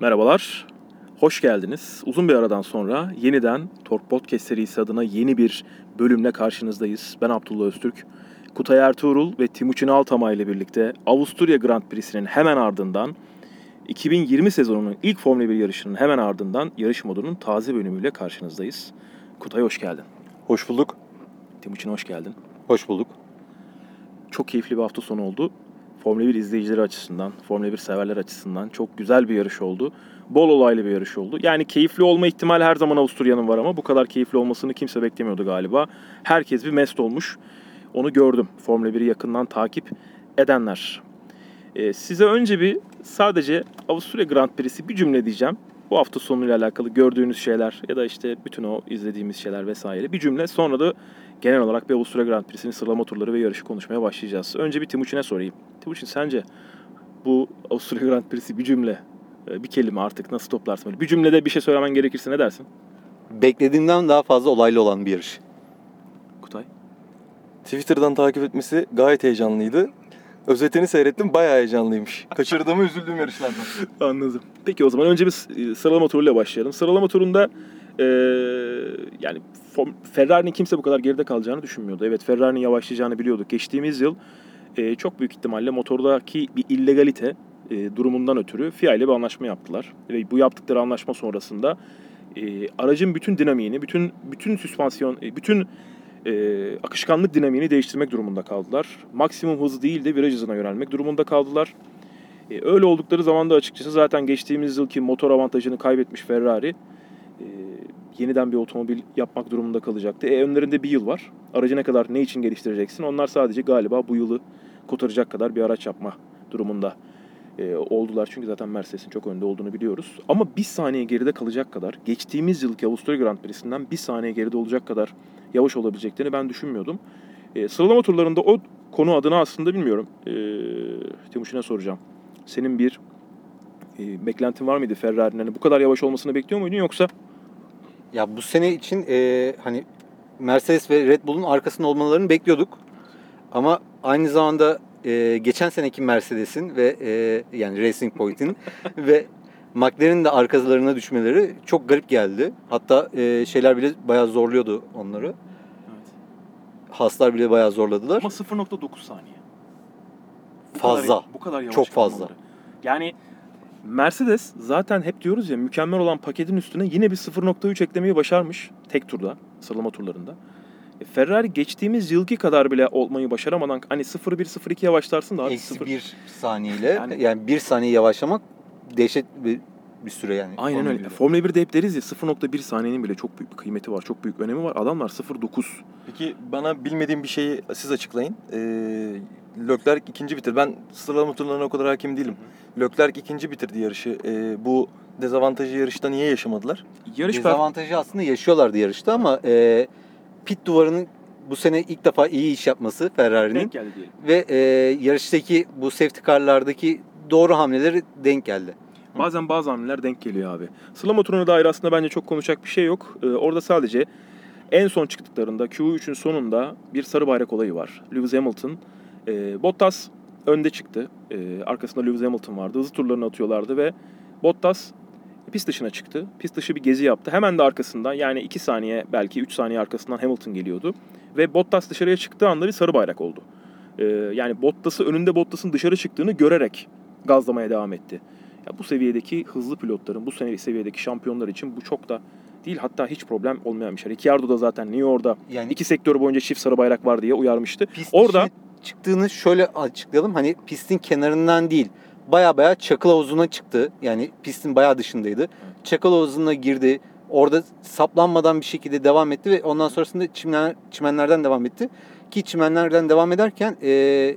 Merhabalar, hoş geldiniz. Uzun bir aradan sonra yeniden Tork Podcast serisi adına yeni bir bölümle karşınızdayız. Ben Abdullah Öztürk. Kutay Ertuğrul ve Timuçin Altamay ile birlikte Avusturya Grand Prix'sinin hemen ardından 2020 sezonunun ilk Formula 1 yarışının hemen ardından yarış modunun taze bölümüyle karşınızdayız. Kutay hoş geldin. Hoş bulduk. Timuçin hoş geldin. Hoş bulduk. Çok keyifli bir hafta sonu oldu. Formula 1 izleyicileri açısından, Formula 1 severler açısından çok güzel bir yarış oldu. Bol olaylı bir yarış oldu. Yani keyifli olma ihtimali her zaman Avusturya'nın var ama bu kadar keyifli olmasını kimse beklemiyordu galiba. Herkes bir mest olmuş. Onu gördüm. Formula 1'i yakından takip edenler. Ee, size önce bir sadece Avusturya Grand Prix'si bir cümle diyeceğim. Bu hafta sonuyla alakalı gördüğünüz şeyler ya da işte bütün o izlediğimiz şeyler vesaire bir cümle. Sonra da genel olarak bir Avusturya Grand Prix'sinin sıralama turları ve yarışı konuşmaya başlayacağız. Önce bir Timuçin'e sorayım. Timuçin sence bu Avusturya Grand Prix'si bir cümle, e, bir kelime artık nasıl toplarsın? Böyle bir cümlede bir şey söylemen gerekirse ne dersin? Beklediğimden daha fazla olaylı olan bir yarış. Kutay? Twitter'dan takip etmesi gayet heyecanlıydı. Özetini seyrettim bayağı heyecanlıymış. Kaçırdığımı üzüldüğüm yarışlardan. Anladım. Peki o zaman önce bir e, sıralama turuyla başlayalım. Sıralama turunda e, yani Ferrari'nin kimse bu kadar geride kalacağını düşünmüyordu. Evet Ferrari'nin yavaşlayacağını biliyorduk. Geçtiğimiz yıl e, çok büyük ihtimalle motordaki bir illegalite e, durumundan ötürü FIA ile bir anlaşma yaptılar. Ve bu yaptıkları anlaşma sonrasında e, aracın bütün dinamiğini, bütün bütün süspansiyon, e, bütün e, akışkanlık dinamiğini değiştirmek durumunda kaldılar. Maksimum hız değil de viraj hızına yönelmek durumunda kaldılar. E, öyle oldukları zaman da açıkçası zaten geçtiğimiz yılki motor avantajını kaybetmiş Ferrari e, yeniden bir otomobil yapmak durumunda kalacaktı. E, önlerinde bir yıl var. Aracı ne kadar ne için geliştireceksin? Onlar sadece galiba bu yılı kurtaracak kadar bir araç yapma durumunda e, oldular. Çünkü zaten Mercedes'in çok önde olduğunu biliyoruz. Ama bir saniye geride kalacak kadar, geçtiğimiz yılki Avusturya Grand Prix'sinden bir saniye geride olacak kadar yavaş olabileceklerini ben düşünmüyordum. E, sıralama turlarında o konu adına aslında bilmiyorum. E, Timuçin'e soracağım. Senin bir e, beklentin var mıydı Ferrari'nin? Hani bu kadar yavaş olmasını bekliyor muydun yoksa Ya bu sene için e, hani Mercedes ve Red Bull'un arkasında olmalarını bekliyorduk. Ama aynı zamanda e, geçen seneki Mercedes'in ve e, yani Racing Point'in ve McLaren'in de arkalarına düşmeleri çok garip geldi. Hatta e, şeyler bile bayağı zorluyordu onları. Haslar bile bayağı zorladılar. Ama 0.9 saniye. Bu Fazla. Kadar, bu kadar yavaş Çok fazla. kalmaları. Yani Mercedes zaten hep diyoruz ya mükemmel olan paketin üstüne yine bir 0.3 eklemeyi başarmış tek turda, sıralama turlarında. E, Ferrari geçtiğimiz yılki kadar bile olmayı başaramadan hani 0-1-0-2 yavaşlarsın da abi Eksi 0 bir saniyeyle Yani- yani, bir saniye yavaşlamak dehşet bir, bir süre yani. Aynen Formula öyle. birde. Formula 1'de hep deriz ya 0.1 saniyenin bile çok büyük bir kıymeti var. Çok büyük önemi var. Adamlar 0.9. Peki bana bilmediğim bir şeyi siz açıklayın. Ee, Leclerc ikinci bitir. Ben sıralama turlarına o kadar hakim değilim. Leclerc ikinci bitirdi yarışı. Ee, bu dezavantajı yarışta niye yaşamadılar? Yarış per- Dezavantajı aslında yaşıyorlardı yarışta ama e, pit duvarının bu sene ilk defa iyi iş yapması Ferrari'nin denk geldi diyelim. ve e, yarıştaki bu safety car'lardaki doğru hamleleri denk geldi. Bazen bazı hamleler denk geliyor abi. Sıralama turuna dair aslında bence çok konuşacak bir şey yok. Ee, orada sadece en son çıktıklarında Q3'ün sonunda bir sarı bayrak olayı var. Lewis Hamilton, e, Bottas önde çıktı. E, arkasında Lewis Hamilton vardı. Hızlı turlarını atıyorlardı ve Bottas pist dışına çıktı. Pist dışı bir gezi yaptı. Hemen de arkasından yani 2 saniye belki 3 saniye arkasından Hamilton geliyordu. Ve Bottas dışarıya çıktığı anda bir sarı bayrak oldu. E, yani Bottas'ı önünde Bottas'ın dışarı çıktığını görerek gazlamaya devam etti. Ya bu seviyedeki hızlı pilotların, bu seviyedeki şampiyonlar için bu çok da değil hatta hiç problem olmayan bir şey. Ricciardo da zaten New York'ta Yani iki sektör boyunca çift sarı bayrak var diye uyarmıştı. pist Orada çıktığını şöyle açıklayalım. Hani pistin kenarından değil baya baya çakıl havuzuna çıktı. Yani pistin baya dışındaydı. Çakıl havuzuna girdi. Orada saplanmadan bir şekilde devam etti ve ondan sonrasında çimler, çimenlerden devam etti. Ki çimenlerden devam ederken e,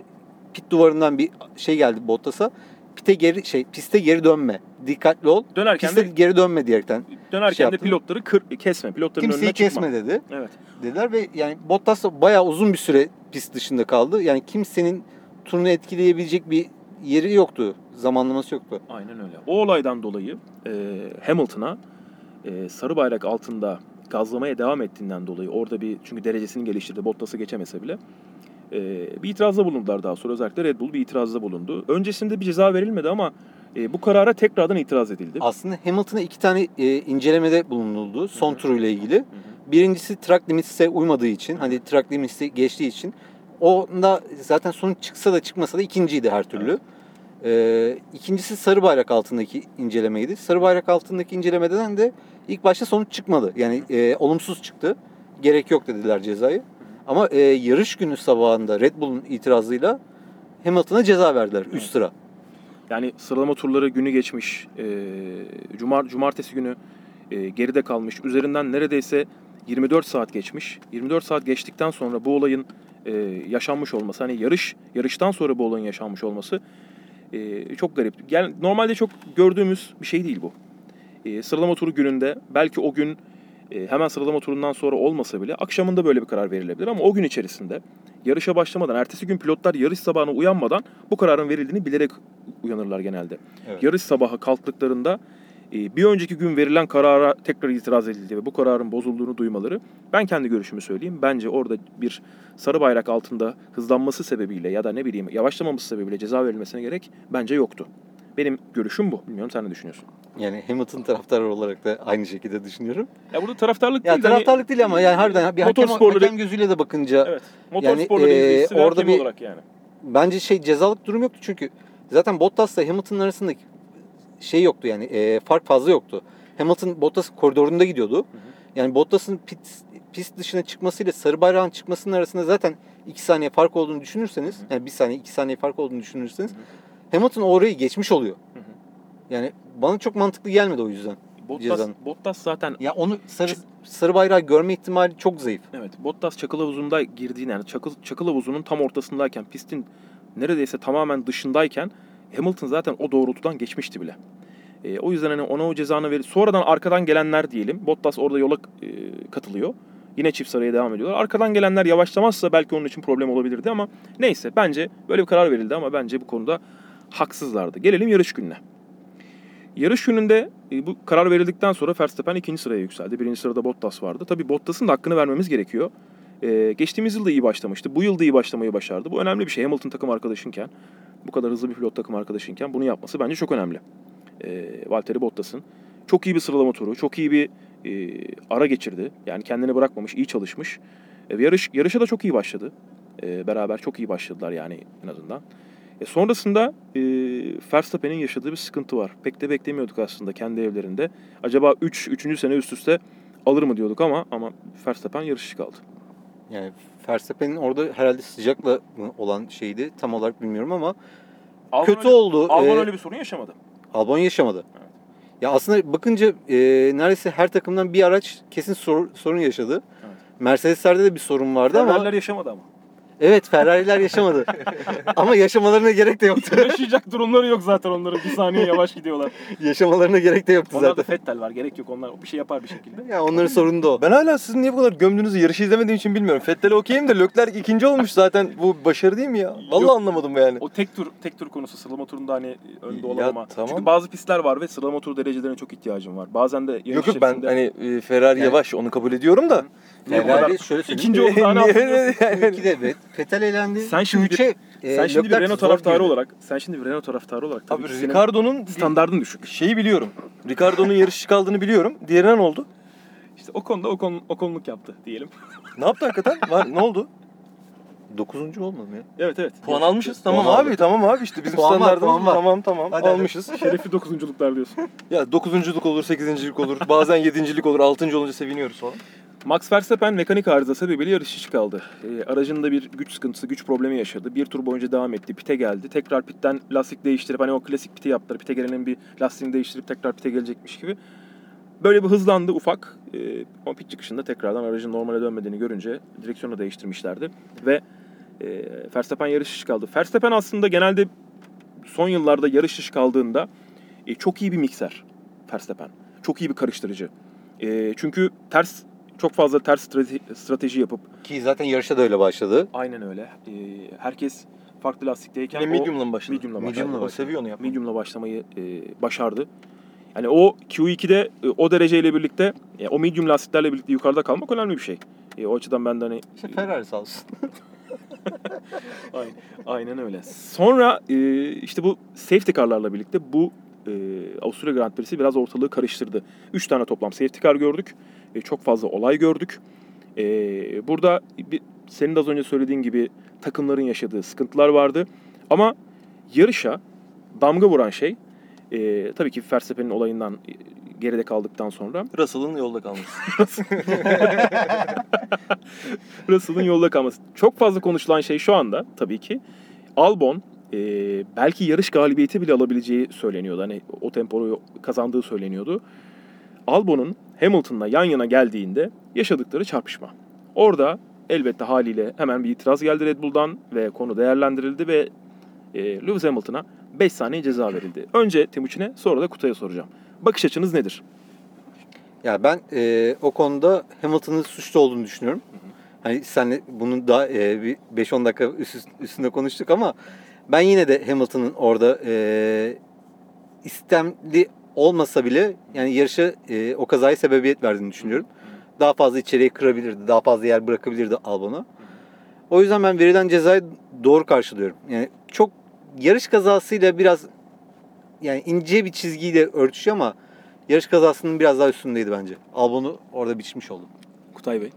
pit duvarından bir şey geldi Bottas'a. Pite geri şey piste geri dönme. Dikkatli ol. dönerken Piste de, geri dönme diyerekten. dönerken şey de yaptı. pilotları kır, kesme. Pilotların Kimseyi önüne çıkma. kesme dedi. Evet. dediler ve yani Bottas da bayağı uzun bir süre pist dışında kaldı. Yani kimsenin turunu etkileyebilecek bir yeri yoktu. Zamanlaması yoktu. Aynen öyle. O olaydan dolayı e, Hamilton'a e, sarı bayrak altında gazlamaya devam ettiğinden dolayı orada bir çünkü derecesini geliştirdi. Bottas'ı geçemese bile e, bir itirazda bulundular daha sonra. Özellikle Red Bull bir itirazda bulundu. Öncesinde bir ceza verilmedi ama E, bu karara tekrardan itiraz edildi. Aslında Hamilton'a iki tane e, incelemede bulunuldu son turuyla ilgili. Birincisi track limits'e uymadığı için, hani track limits'i geçtiği için. Onda zaten sonuç çıksa da çıkmasa da ikinciydi her türlü. Ee, ikincisi sarı bayrak altındaki incelemeydi. Sarı bayrak altındaki incelemeden de ilk başta sonuç çıkmadı. Yani e, olumsuz çıktı. Gerek yok dediler cezayı. Ama e, yarış günü sabahında Red Bull'un itirazıyla Hamilton'a ceza verdiler 3 sıra. Yani sıralama turları günü geçmiş. E, cumar, cumartesi günü e, geride kalmış. Üzerinden neredeyse 24 saat geçmiş. 24 saat geçtikten sonra bu olayın e, yaşanmış olması, hani yarış yarıştan sonra bu olayın yaşanmış olması e, çok garip. Yani normalde çok gördüğümüz bir şey değil bu. E, sıralama turu gününde belki o gün hemen sıralama turundan sonra olmasa bile akşamında böyle bir karar verilebilir ama o gün içerisinde yarışa başlamadan, ertesi gün pilotlar yarış sabahına uyanmadan bu kararın verildiğini bilerek uyanırlar genelde. Evet. Yarış sabahı kalktıklarında e, bir önceki gün verilen karara tekrar itiraz edildi ve bu kararın bozulduğunu duymaları ben kendi görüşümü söyleyeyim. Bence orada bir sarı bayrak altında hızlanması sebebiyle ya da ne bileyim yavaşlamaması sebebiyle ceza verilmesine gerek bence yoktu. Benim görüşüm bu. Bilmiyorum sen ne düşünüyorsun? Yani Hamilton taraftarı olarak da aynı şekilde düşünüyorum. Ya burada taraftarlık Ya değil. hani- taraftarlık değil ama yani harbiden bir hakem, Motorsporları- hakem gözüyle de bakınca Evet. Motor Yani, e, orada bir- olarak yani. bence şey cezalık durum yoktu çünkü zaten Bottas'la Hamilton arasındaki şey yoktu yani e, fark fazla yoktu. Hamilton Bottas koridorunda gidiyordu. Yani Bottas'ın pit, pist dışına çıkmasıyla sarı bayrağın çıkmasının arasında zaten 2 saniye fark olduğunu düşünürseniz, yani 1 saniye 2 saniye fark olduğunu düşünürseniz Hamilton orayı geçmiş oluyor. Hı hı. Yani bana çok mantıklı gelmedi o yüzden. Bottas, Cezanın. Bottas zaten Ya onu sarı sarı bayrağı görme ihtimali çok zayıf. Evet, Bottas çakıl havuzunda girdiğini yani çakıl, çakıl havuzunun tam ortasındayken pistin neredeyse tamamen dışındayken Hamilton zaten o doğrultudan geçmişti bile. E, o yüzden hani ona o cezanı verir. Sonradan arkadan gelenler diyelim. Bottas orada yola e, katılıyor. Yine çift saraya devam ediyorlar. Arkadan gelenler yavaşlamazsa belki onun için problem olabilirdi ama neyse bence böyle bir karar verildi ama bence bu konuda haksızlardı. Gelelim yarış gününe. Yarış gününde e, bu karar verildikten sonra Verstappen ikinci sıraya yükseldi. Birinci sırada Bottas vardı. Tabii Bottas'ın da hakkını vermemiz gerekiyor. E, geçtiğimiz yıl da iyi başlamıştı. Bu yıl da iyi başlamayı başardı. Bu önemli bir şey. Hamilton takım arkadaşınken, bu kadar hızlı bir pilot takım arkadaşınken bunu yapması bence çok önemli. E, Valtteri Bottas'ın. Çok iyi bir sıralama turu, çok iyi bir e, ara geçirdi. Yani kendini bırakmamış, iyi çalışmış. E, yarış, yarışa da çok iyi başladı. E, beraber çok iyi başladılar yani en azından. E, sonrasında e, Verstappen'in yaşadığı bir sıkıntı var. Pek de beklemiyorduk aslında kendi evlerinde. Acaba 3. Üç, 3. sene üst üste alır mı diyorduk ama ama Verstappen yarışçı kaldı. Yani Verstappen'in orada herhalde sıcakla olan şeydi tam olarak bilmiyorum ama kötü öyle, oldu. Alman Ee, öyle bir sorun yaşamadı. Albon yaşamadı. Evet. Ya aslında bakınca e, neredeyse her takımdan bir araç kesin sor- sorun yaşadı. Evet. Mercedes'lerde de bir sorun vardı ama Ferrari'ler yaşamadı ama. Evet Ferrari'ler yaşamadı. ama yaşamalarına gerek de yoktu. Yaşayacak durumları yok zaten onların. Bir saniye yavaş gidiyorlar. yaşamalarına gerek de yoktu Onlarda zaten. Fettel var. Gerek yok. Onlar bir şey yapar bir şekilde. Ya onların sorunu da o. Ben hala sizin niye bu kadar gömdüğünüzü yarışı izlemediğim için bilmiyorum. Fettel'e okeyim de Leclerc ikinci olmuş zaten. Bu başarı değil mi ya? Vallahi Yok. anlamadım yani. O tek tur tek tur konusu sıralama turunda hani önde olamama. tamam. Çünkü bazı pistler var ve sıralama tur derecelerine çok ihtiyacım var. Bazen de Yok yok ben hani e, Ferrari Yani- yavaş onu kabul ediyorum da. Ferrari şöyle söyleyeyim. İkinci oldu yani- İki de evet. Fetel elendi. Sen şimdi bir- Üçe, e, Sen şimdi bir Renault taraftarı girdi. olarak, sen şimdi bir Renault taraftarı olarak tabii Abi Ricardo'nun standardın düşük. şeyi biliyorum. Ricardo'nun yarışçı kaldığını biliyorum. Diğerine ne oldu? İşte o konuda o, konu, o konuluk yaptı diyelim. Ne yaptı hakikaten? Var, ne oldu? Dokuzuncu olmadı mı ya? evet evet. Puan almışız. Tamam Puan abi, aldık. tamam abi işte bizim Puan var, standartımız puan var. tamam tamam Hadi, hadi. almışız. Şerefli dokuzunculuklar diyorsun. Ya dokuzunculuk olur, sekizincilik olur, bazen yedincilik olur, altıncı olunca seviniyoruz falan. Max Verstappen mekanik arıza sebebiyle yarışçı kaldı. E, aracında bir güç sıkıntısı, güç problemi yaşadı. Bir tur boyunca devam etti. Pite geldi. Tekrar pitten lastik değiştirip hani o klasik piti yaptılar. Pite gelenin bir lastiğini değiştirip tekrar pite gelecekmiş gibi. Böyle bir hızlandı ufak. E, pit çıkışında tekrardan aracın normale dönmediğini görünce direksiyonu değiştirmişlerdi. Ve e, Verstappen yarış dışı kaldı. Verstappen aslında genelde son yıllarda yarış dışı kaldığında e, çok iyi bir mikser Verstappen. Çok iyi bir karıştırıcı. E, çünkü ters çok fazla ters strateji, strateji yapıp Ki zaten yarışta da öyle başladı. aynen öyle. E, herkes farklı lastikteyken o medium'la mı başladı? medium'la başladı. Medium'la O seviyor onu yapmayı. medium'la başlamayı e, başardı. Yani o Q2'de e, o dereceyle birlikte e, o medium lastiklerle birlikte yukarıda kalmak önemli bir şey. E, o açıdan ben de hani İşte Ferrari sağ olsun. Aynen, aynen öyle. Sonra e, işte bu safety car'larla birlikte bu e, Avusturya Grand Prix'si biraz ortalığı karıştırdı. Üç tane toplam safety car gördük. E, çok fazla olay gördük. E, burada bir, senin de az önce söylediğin gibi takımların yaşadığı sıkıntılar vardı. Ama yarışa damga vuran şey e, tabii ki Verstappen'in olayından e, geride kaldıktan sonra Russell'ın yolda kalması. Russell'ın yolda kalması. Çok fazla konuşulan şey şu anda tabii ki Albon e, belki yarış galibiyeti bile alabileceği söyleniyordu. Hani o tempoyu kazandığı söyleniyordu. Albon'un Hamilton'la yan yana geldiğinde yaşadıkları çarpışma. Orada elbette haliyle hemen bir itiraz geldi Red Bull'dan ve konu değerlendirildi ve e, Lewis Hamilton'a 5 saniye ceza verildi. Önce Timuçin'e sonra da Kutay'a soracağım. Bakış açınız nedir? Ya ben e, o konuda Hamilton'ın suçlu olduğunu düşünüyorum. Hani senle bunun daha e, bir 5-10 dakika üst, üstünde konuştuk ama ben yine de Hamilton'ın orada e, istemli olmasa bile yani yarışa e, o kazaya sebebiyet verdiğini düşünüyorum. Daha fazla içeriye kırabilirdi, daha fazla yer bırakabilirdi Albon'a. O yüzden ben verilen cezayı doğru karşılıyorum. Yani çok yarış kazasıyla biraz yani ince bir çizgiyle örtüşüyor ama yarış kazasının biraz daha üstündeydi bence. Albon'u orada biçmiş oldu. Kutay Bey.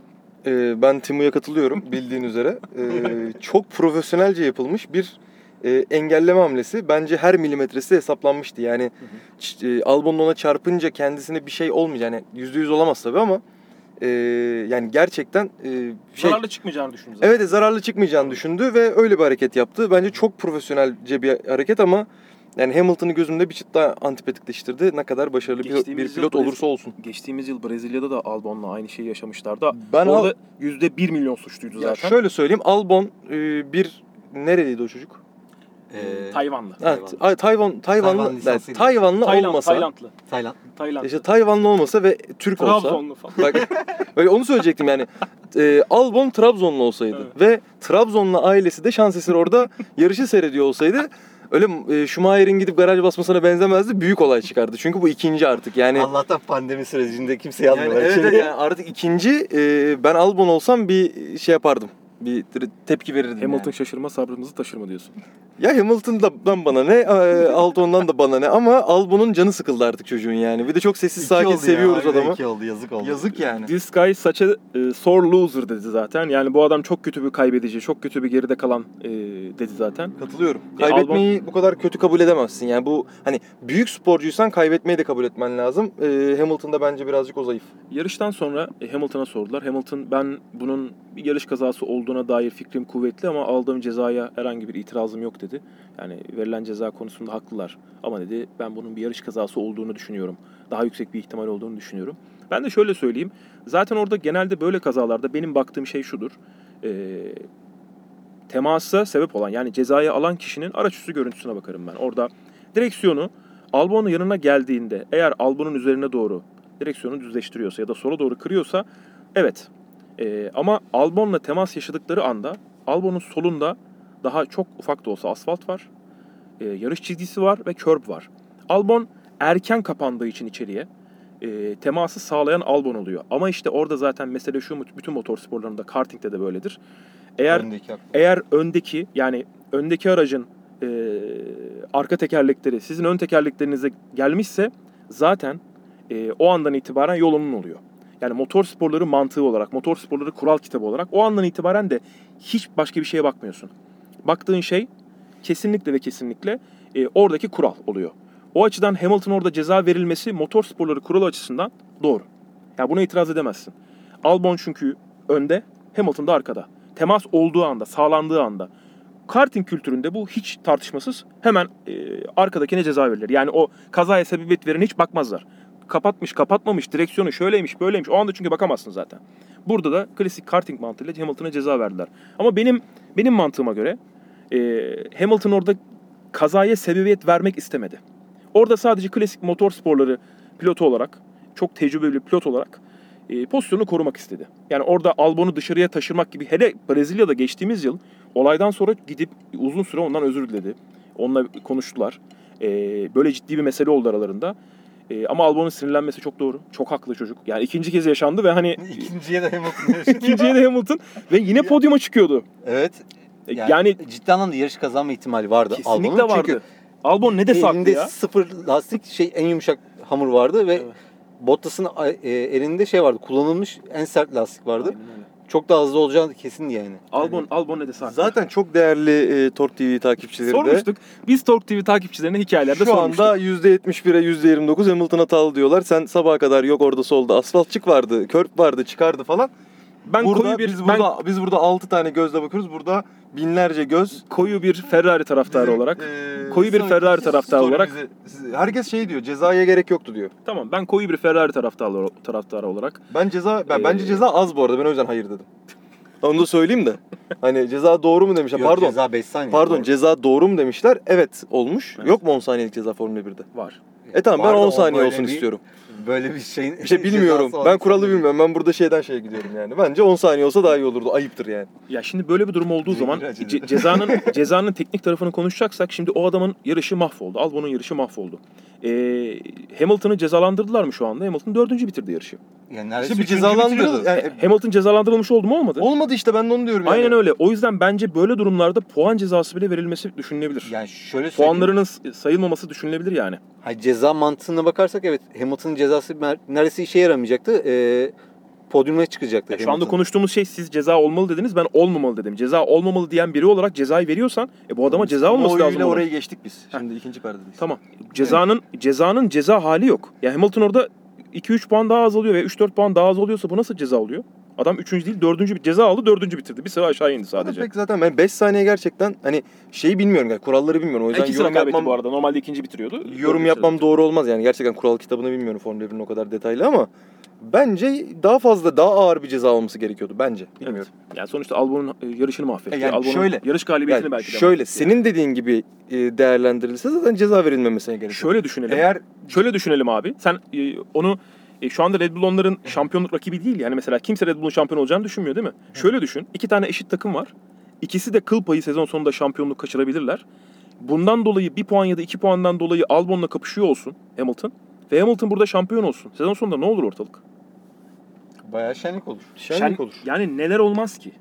Ee, ben Timu'ya katılıyorum bildiğin üzere. Ee, çok profesyonelce yapılmış bir e, engelleme hamlesi. Bence her milimetresi hesaplanmıştı. Yani ç- e, Albon'un ona çarpınca kendisine bir şey olmayacak. Yani %100 olamaz tabii ama e, yani gerçekten e, şey... Zararlı çıkmayacağını düşündünüz. zaten. Evet zararlı çıkmayacağını düşündü ve öyle bir hareket yaptı. Bence çok profesyonelce bir hareket ama yani Hamilton'ı gözümde bir çıt daha antipatikleştirdi. Ne kadar başarılı bir, bir pilot yıl olursa olsun. Geçtiğimiz yıl Brezilya'da da Albon'la aynı şeyi yaşamışlardı. Ben Al- Orada yüzde bir milyon suçluydu Ya zaten. şöyle söyleyeyim Albon e, bir nereliydi o çocuk? Ee, Tayvanlı. Tayvan. Evet, Ay, Tayvan Tayvanlı Tayvan yani. Tayvanlı Tayland, olmasa Taylandlı. Tayland. Tayland. işte Tayvanlı olmasa ve Türk olsa Trabzonlu falan. bak böyle onu söyleyecektim yani e, Albon Trabzonlu olsaydı ve Trabzonlu ailesi de şans eseri orada yarışı seyrediyor olsaydı öyle e, Schumacher'in gidip garaj basmasına benzemezdi. Büyük olay çıkardı. Çünkü bu ikinci artık. Yani Allah'tan pandemi sürecinde kimse yani, yazmıyorlar. evet, içeri. evet, yani artık ikinci e, ben Albon olsam bir şey yapardım. Bir tepki verirdim. Hamilton yani. şaşırma sabrımızı taşırma diyorsun. Ya Hamilton'dan bana ne, e, Albon'dan da bana ne ama Albon'un canı sıkıldı artık çocuğun yani. Bir de çok sessiz İki sakin ya, seviyoruz harbiden adamı. iki oldu yazık oldu. Yazık yani. This guy such a e, sore loser dedi zaten. Yani bu adam çok kötü bir kaybedici, çok kötü bir geride kalan e, dedi zaten. Katılıyorum. Ya Kaybetmeyi bu kadar kötü kabul edemezsin. Yani bu hani büyük sporcuysan kaybetmeyi de kabul etmen lazım. Ee, Hamilton'da bence birazcık o zayıf. Yarıştan sonra e, Hamilton'a sordular. Hamilton ben bunun bir yarış kazası olduğuna dair fikrim kuvvetli ama aldığım cezaya herhangi bir itirazım yok dedi. Yani verilen ceza konusunda haklılar. Ama dedi ben bunun bir yarış kazası olduğunu düşünüyorum. Daha yüksek bir ihtimal olduğunu düşünüyorum. Ben de şöyle söyleyeyim. Zaten orada genelde böyle kazalarda benim baktığım şey şudur. Ee, temasa sebep olan yani cezayı alan kişinin araçüstü görüntüsüne bakarım ben. Orada direksiyonu Albon'un yanına geldiğinde eğer Albon'un üzerine doğru direksiyonu düzleştiriyorsa ya da sola doğru kırıyorsa evet. Ee, ama Albon'la temas yaşadıkları anda Albon'un solunda daha çok ufak da olsa asfalt var. Ee, yarış çizgisi var ve curb var. Albon erken kapandığı için içeriye e, teması sağlayan Albon oluyor. Ama işte orada zaten mesele şu bütün motor sporlarında kartingde de böyledir. Eğer Öndeki eğer öndeki yani öndeki aracın e, arka tekerlekleri sizin ön tekerleklerinize gelmişse zaten e, o andan itibaren yolunun oluyor. Yani motor sporları mantığı olarak, motor sporları kural kitabı olarak o andan itibaren de hiç başka bir şeye bakmıyorsun. Baktığın şey kesinlikle ve kesinlikle e, oradaki kural oluyor. O açıdan Hamilton orada ceza verilmesi motor sporları kuralı açısından doğru. Yani buna itiraz edemezsin. Albon çünkü önde, Hamilton da arkada. Temas olduğu anda, sağlandığı anda. Karting kültüründe bu hiç tartışmasız hemen e, arkadakine ceza verilir. Yani o kazaya sebebiyet veren hiç bakmazlar. Kapatmış, kapatmamış, direksiyonu şöyleymiş, böyleymiş. O anda çünkü bakamazsın zaten. Burada da klasik karting mantığıyla Hamilton'a ceza verdiler. Ama benim benim mantığıma göre e, Hamilton orada kazaya sebebiyet vermek istemedi. Orada sadece klasik motor sporları pilotu olarak, çok tecrübeli pilot olarak e, pozisyonu korumak istedi. Yani orada Albon'u dışarıya taşırmak gibi hele Brezilya'da geçtiğimiz yıl olaydan sonra gidip uzun süre ondan özür diledi. Onunla konuştular. E, böyle ciddi bir mesele oldu aralarında. E, ama Albon'un sinirlenmesi çok doğru. Çok haklı çocuk. Yani ikinci kez yaşandı ve hani İkinciye de Hamilton yarışı. ikinciye de Hamilton ve yine podyuma çıkıyordu. Evet. E, Yani, Yani, ciddi anlamda yarış kazanma ihtimali vardı kesinlikle vardı. Çünkü Albon ne de saklı ya. sıfır lastik şey en yumuşak hamur vardı ve Evet. Bottas'ın e, elinde şey vardı. Kullanılmış en sert lastik vardı. Aynen öyle. Çok daha hızlı olacağı kesindi yani. Albon, Albon ne de saklı. Zaten çok değerli e, Tork TV takipçileri de sormuştuk. Biz Talk TV takipçilerine hikayelerde şu sormuştuk. anda %71'e %29 Hamilton hatalı diyorlar. Sen sabaha kadar yok orada solda asfaltçık vardı, körp vardı, çıkardı falan. Ben burada koyu bir biz ben burada biz burada 6 tane gözle bakıyoruz. Burada binlerce göz koyu bir Ferrari taraftarı Bizim, olarak e, koyu bir Ferrari taraftarı olarak siz- herkes şey diyor. Cezaya gerek yoktu diyor. tamam ben koyu bir Ferrari taraftarı taraftarı olarak Ben ceza ben Ee, bence ceza az bu arada. Ben o yüzden hayır dedim. Onu da söyleyeyim de. Hani ceza doğru mu demişler? Yok, pardon. ceza 5 saniye. Pardon Doğru. ceza doğru mu demişler? Evet olmuş. Evet. Yok mu 10 saniyelik ceza Formula 1'de? var. E tamam ben Vardı, 10 o saniye olsun bir- istiyorum. Böyle bir şeyin Bir şey bilmiyorum. Ben kuralı bilmiyorum. Ben burada şeyden şeye gidiyorum yani. Bence 10 saniye olsa daha iyi olurdu. Ayıptır yani. Ya şimdi böyle bir durum olduğu zaman ce- cezanın cezanın teknik tarafını konuşacaksak şimdi o adamın yarışı mahvoldu. Albon'un yarışı mahvoldu. Ee, Hamilton'ı cezalandırdılar mı şu anda? Hamilton dördüncü bitirdi yarışı. Yani neredeyse İşte bir cezalandırdı. Yani, E, Hamilton cezalandırılmış oldu mu olmadı? olmadı işte ben de onu diyorum yani. Aynen öyle. O yüzden bence böyle durumlarda puan cezası bile verilmesi düşünülebilir. Yani şöyle söyleyeyim. Puanlarının sayılmaması düşünülebilir yani. Hayır, ceza mantığına bakarsak evet Hamilton'ın cezası neredeyse işe yaramayacaktı. Ee, podyuma çıkacaktı. Ya şu anda konuştuğumuz şey siz ceza olmalı dediniz ben olmamalı dedim. Ceza olmamalı diyen biri olarak cezayı veriyorsan e, bu adama ceza olması lazım. onun. orayı geçtik biz. Şimdi ikinci perdedeyiz. Tamam. Cezanın cezanın ceza hali yok. Ya Hamilton orada 2-3 puan daha az alıyor veya 3-4 puan daha az oluyorsa bu nasıl ceza oluyor? Adam 3. değil 4. bir ceza aldı 4. bitirdi. Bir sıra aşağı indi Sadece. Pek zaten ben 5 saniye gerçekten hani şeyi bilmiyorum yani kuralları bilmiyorum. O yüzden İki sıra yorum yapmam, bu arada. Normalde ikinci bitiriyordu. yorum Dördüncü yapmam sırada. doğru olmaz yani. Gerçekten kural kitabını bilmiyorum Formula 1'in o kadar detaylı ama bence daha fazla daha ağır bir ceza olması gerekiyordu bence. Bilmiyorum. Evet. Yani sonuçta Albon'un e, yarışını mahvetti. E yani Albon'un şöyle- yarış galibiyetini Yani belki de şöyle mahvetti. senin dediğin gibi e, değerlendirilse zaten ceza verilmemesine gerek yok. Şöyle düşünelim. Eğer Şöyle düşünelim abi. Sen e, onu e, şu anda Red Bull onların şampiyonluk rakibi değil. Yani mesela kimse Red Bull'un şampiyon olacağını düşünmüyor değil mi? Şöyle düşün. iki tane eşit takım var. İkisi de kıl payı sezon sonunda şampiyonluk kaçırabilirler. Bundan dolayı bir puan ya da iki puandan dolayı Albon'la kapışıyor olsun Hamilton. Ve Hamilton burada şampiyon olsun. Sezon sonunda ne olur ortalık? Bayağı şenlik olur. şenlik Şen- olur. Yani neler olmaz ki?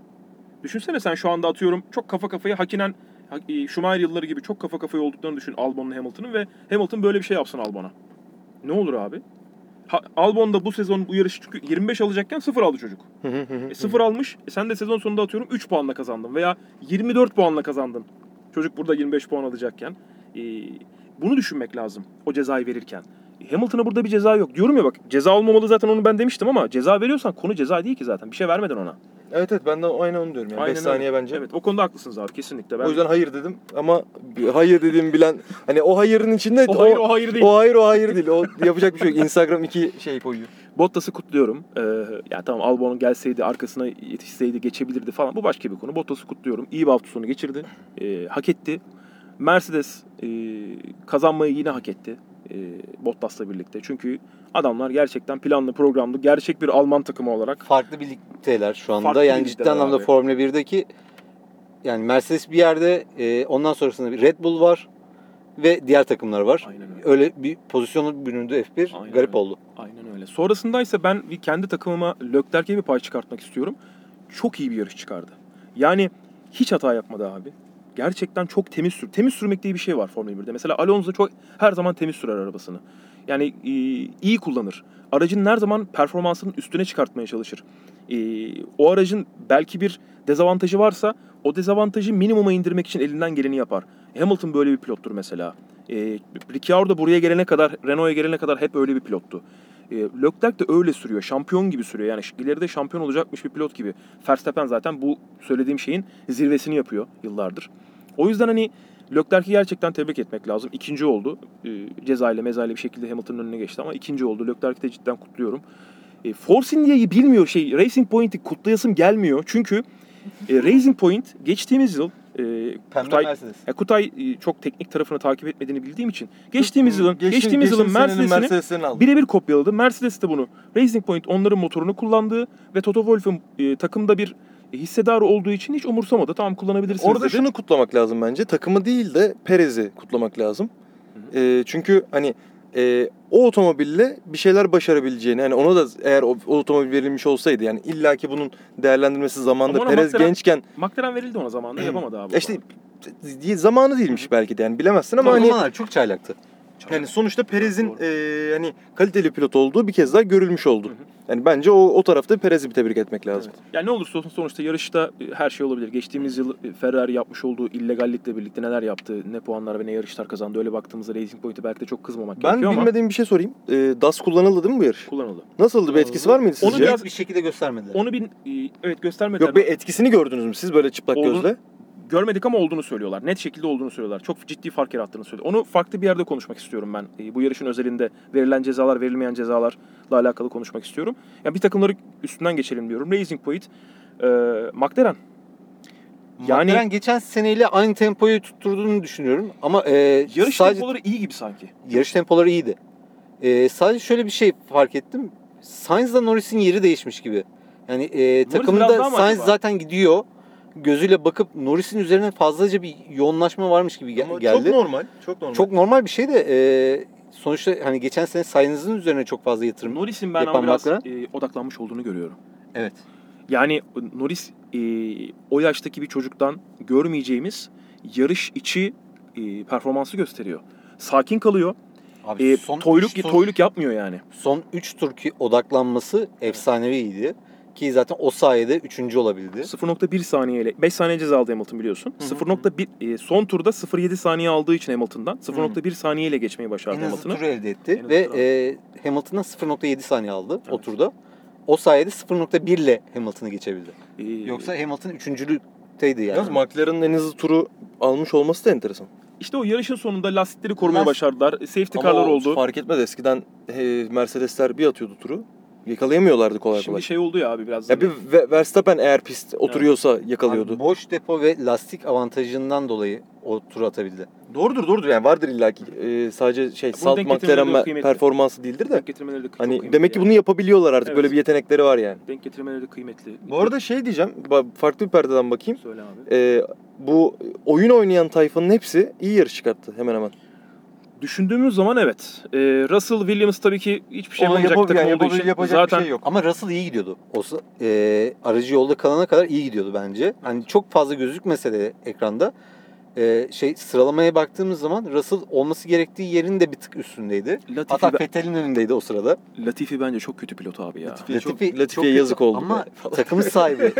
Düşünsene sen şu anda atıyorum çok kafa kafaya Hakinen, Ha- e, Schumacher yılları gibi çok kafa kafaya olduklarını düşün Albon'la Hamilton'ın ve Hamilton böyle bir şey yapsın Albon'a. Ne olur abi? Albon da bu sezon bu yarışı çünkü 25 alacakken 0 aldı çocuk. E, 0 almış. E, sen de sezon sonunda atıyorum 3 puanla kazandın veya 24 puanla kazandın. Çocuk burada 25 puan alacakken. E, bunu düşünmek lazım o cezayı verirken. Hamilton'a burada bir ceza yok. Diyorum ya bak ceza olmamalı zaten onu ben demiştim ama ceza veriyorsan konu ceza değil ki zaten. Bir şey vermeden ona. Evet evet ben de aynen onu diyorum yani. 5 Aynen saniye öyle. bence. Evet o konuda haklısınız abi kesinlikle. Ben... O yüzden hayır dedim ama hayır dediğimi bilen hani o hayırın içinde o hayır o hayır değil. o hayır o hayır değil. O yapacak bir şey yok. Instagram iki şey koyuyor. Bottas'ı kutluyorum. Ee, ya tamam Albon gelseydi arkasına yetişseydi geçebilirdi falan. Bu başka bir konu. Bottas'ı kutluyorum. İyi bir hafta sonu geçirdi. Ee, hak etti. Mercedes e, kazanmayı yine hak etti. E, Bottas'la birlikte. Çünkü adamlar gerçekten planlı programlı gerçek bir Alman takımı olarak Farklı bir ligdeler şu anda. Farklı yani ciddi anlamda abi. Formula 1'deki yani Mercedes bir yerde e, ondan sonrasında bir Red Bull var ve diğer takımlar var. Aynen öyle. Öyle bir pozisyonu büründü F1. Aynen Garip öyle. oldu. Aynen öyle. Sonrasında ise ben kendi takımıma Leclerc'e bir pay çıkartmak istiyorum. Çok iyi bir yarış çıkardı. Yani hiç hata yapmadı abi. Gerçekten çok temiz sür. Temiz sürmek diye bir şey var Formula 1'de. Mesela Alonso çok her zaman temiz sürer arabasını. Yani e, iyi kullanır. Aracın her zaman performansının üstüne çıkartmaya çalışır. E, o aracın belki bir dezavantajı varsa o dezavantajı minimuma indirmek için elinden geleni yapar. Hamilton böyle bir pilottur mesela. E, Ricciardo buraya gelene kadar, Renault'a gelene kadar hep öyle bir pilottu. E, Leclerc de öyle sürüyor. Şampiyon gibi sürüyor. Yani ileride şampiyon olacakmış bir pilot gibi. Verstappen zaten bu söylediğim şeyin zirvesini yapıyor yıllardır. O yüzden hani Leclerc'i gerçekten tebrik etmek lazım. İkinci oldu. E, cezayla mezayla bir şekilde Hamilton'ın önüne geçti ama ikinci oldu. Leclerc'i de cidden kutluyorum. E, Force India'yı bilmiyor şey. Racing Point'i kutlayasım gelmiyor. Çünkü e, Racing Point geçtiğimiz yıl e, Pembe Kutay, Mercedes. ya Kutay e, çok teknik tarafını takip etmediğini bildiğim için geçtiğimiz yılın Geçti- geçtiğimiz yılın geçtiğimiz senenin Mercedes'ini birebir kopyaladı. Mercedes de bunu Racing Point onların motorunu kullandığı ve Toto Wolff'un e, takımda bir e, hissedarı olduğu için hiç umursamadı. Tamam kullanabilirsiniz Orada dedi. şunu kutlamak lazım bence. Takımı değil de Perez'i kutlamak lazım. Ee, çünkü hani e, o otomobille bir şeyler başarabileceğini yani ona da eğer o, o otomobil verilmiş olsaydı yani illaki bunun değerlendirmesi ona Perez McLaren- gençken McLaren verildi ona zamanında yapamadı abi. İşte zamanı değilmiş belki de yani bilemezsin ama Ama hani hani çok çaylaktı. Yani sonuçta Perez'in e, hani kaliteli pilot olduğu bir kez daha görülmüş oldu. Hı hı. Yani bence o o tarafta Perez'i bir tebrik etmek lazım. Evet. Yani ne olursa olsun sonuçta yarışta her şey olabilir. Geçtiğimiz yıl Ferrari yapmış olduğu illegallikle birlikte neler yaptı, ne puanlar ve ne yarışlar kazandı. Öyle baktığımızda Racing Point'e belki de çok kızmamak Ben gerekiyor ama bilmediğim bir şey sorayım. E, DAS kullanıldı değil mi bu yarış? kullanıldı. Nasıldı? Bir etkisi var mıydı Onu sizce? biraz- bir şekilde göstermediler. Onu bir evet göstermediler. Yok bir etkisini gördünüz mü siz böyle çıplak Oldu. gözle? Görmedik ama olduğunu söylüyorlar. Net şekilde olduğunu söylüyorlar. Çok ciddi fark yarattığını söylüyor. Onu farklı bir yerde konuşmak istiyorum ben. E, bu yarışın özelinde verilen cezalar, verilmeyen cezalarla alakalı konuşmak istiyorum. Yani bir takımları üstünden geçelim diyorum. Racing Point, e, McLaren. Yani- McLaren geçen seneyle aynı tempoyu tutturduğunu düşünüyorum. Ama e, Yarış sadece tempoları iyi gibi sanki. yarış tempoları iyiydi. E, sadece şöyle bir şey fark ettim. Sainz'la Norris'in yeri değişmiş gibi. Yani e, daha takımda Sainz zaten gidiyor. Gözüyle bakıp Norris'in üzerine fazlaca bir yoğunlaşma varmış gibi ge- Ama geldi. Çok normal. Çok normal. Çok normal bir şey de e, sonuçta hani geçen sene Sainz'ın üzerine çok fazla yatırım. Norris'in ben Yapan ama biraz e, odaklanmış olduğunu görüyorum. Evet. Yani Norris e, o yaştaki bir çocuktan görmeyeceğimiz yarış içi e, performansı gösteriyor. Sakin kalıyor. Abi E, son toyluk üç tur- toyluk yapmıyor yani. son 3 tur ki odaklanması efsaneviydi. Ki zaten o sayede 3. olabildi. 0.1 saniyeyle 5 saniye ceza aldı Hamilton biliyorsun. Hı hı. 0.1 e, son turda 0.7 saniye aldığı için Hamilton'dan 0.1 saniyeyle geçmeyi başardı En hızlı Hamilton'ı. turu elde etti En ve e, Hamilton'dan 0.7 saniye aldı o Evet. turda. O sayede 0.1 ile Hamilton'ı geçebildi. E, Yoksa Hamilton üçüncülükteydi yani. Yalnız McLaren'ın en hızlı turu almış olması da enteresan. işte o yarışın sonunda lastikleri korumaya Last- başardılar. Safety Ama car'lar o oldu. fark etmez. Eskiden e, Mercedesler bir atıyordu turu. Yakalayamıyorlardı kolay kolay. Şimdi şey oldu ya abi biraz. Ya bir Ve- Verstappen eğer pist oturuyorsa yakalıyordu. Abi boş depo ve lastik avantajından dolayı o tur atabildi. Doğrudur doğrudur yani vardır illaki. Ee, sadece şey Bunu salt denk McLaren getirmeleri de kıymetli. performansı değildir de. denk getirmeleri de çok Hani kıymetli demek ki yani. bunu yapabiliyorlar artık. Evet. Böyle bir yetenekleri var yani. denk getirmeleri de kıymetli. Bu arada şey diyeceğim. ba- Farklı bir perdeden bakayım. söyle abi. Ee, bu oyun oynayan tayfanın hepsi iyi yarış çıkarttı hemen hemen. Düşündüğümüz zaman evet. Ee, Russell Williams tabii ki hiçbir şey yapamayacak yapab- takım yani olduğu için yapacak zaten bir şey yok. Ama Russell iyi gidiyordu. O e, aracı yolda kalana kadar iyi gidiyordu bence. Hani çok fazla gözükmese de ekranda e, şey sıralamaya baktığımız zaman Russell olması gerektiği yerin de bir tık üstündeydi. Latifi, Hatta Vettel'in önündeydi o sırada. Latifi bence çok kötü pilot abi ya. Latifi'ye çok- Latifi Latifi'ye çok kötü yazık oldu Ama be. takımın sahibi.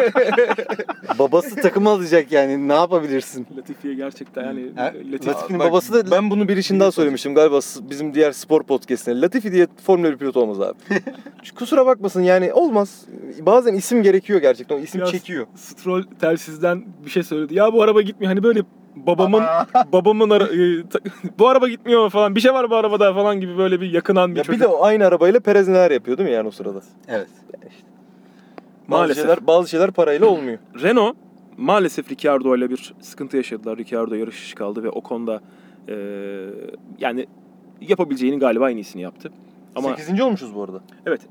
Babası takımı alacak yani ne yapabilirsin? Latifi'ye gerçekten yani Ha, Latifi, Latifi'nin Bak, babası da Ben bunu bir işin daha söylemiştim galiba bizim diğer spor podcastine. Latifi diye Formula 1 pilot olmaz abi. Kusura bakmasın yani olmaz. Bazen isim gerekiyor gerçekten. O isim Biraz- çekiyor. Stroll telsizden bir şey söyledi. Ya bu araba gitmiyor. Hani böyle babamın babamın ara- e, ta- bu araba gitmiyor falan. Bir şey var bu arabada falan gibi böyle bir yakınan bir Ya çocuk. bir de o aynı arabayla Perez neler yapıyor değil mi yani o sırada? evet. Bazı Maalesef. şeyler, bazı şeyler parayla olmuyor. Renault maalesef Ricciardo ile bir sıkıntı yaşadılar. Ricciardo yarış dışı kaldı ve o konuda e, yani yapabileceğinin galiba en iyisini yaptı. Ama 8. olmuşuz bu arada. evet.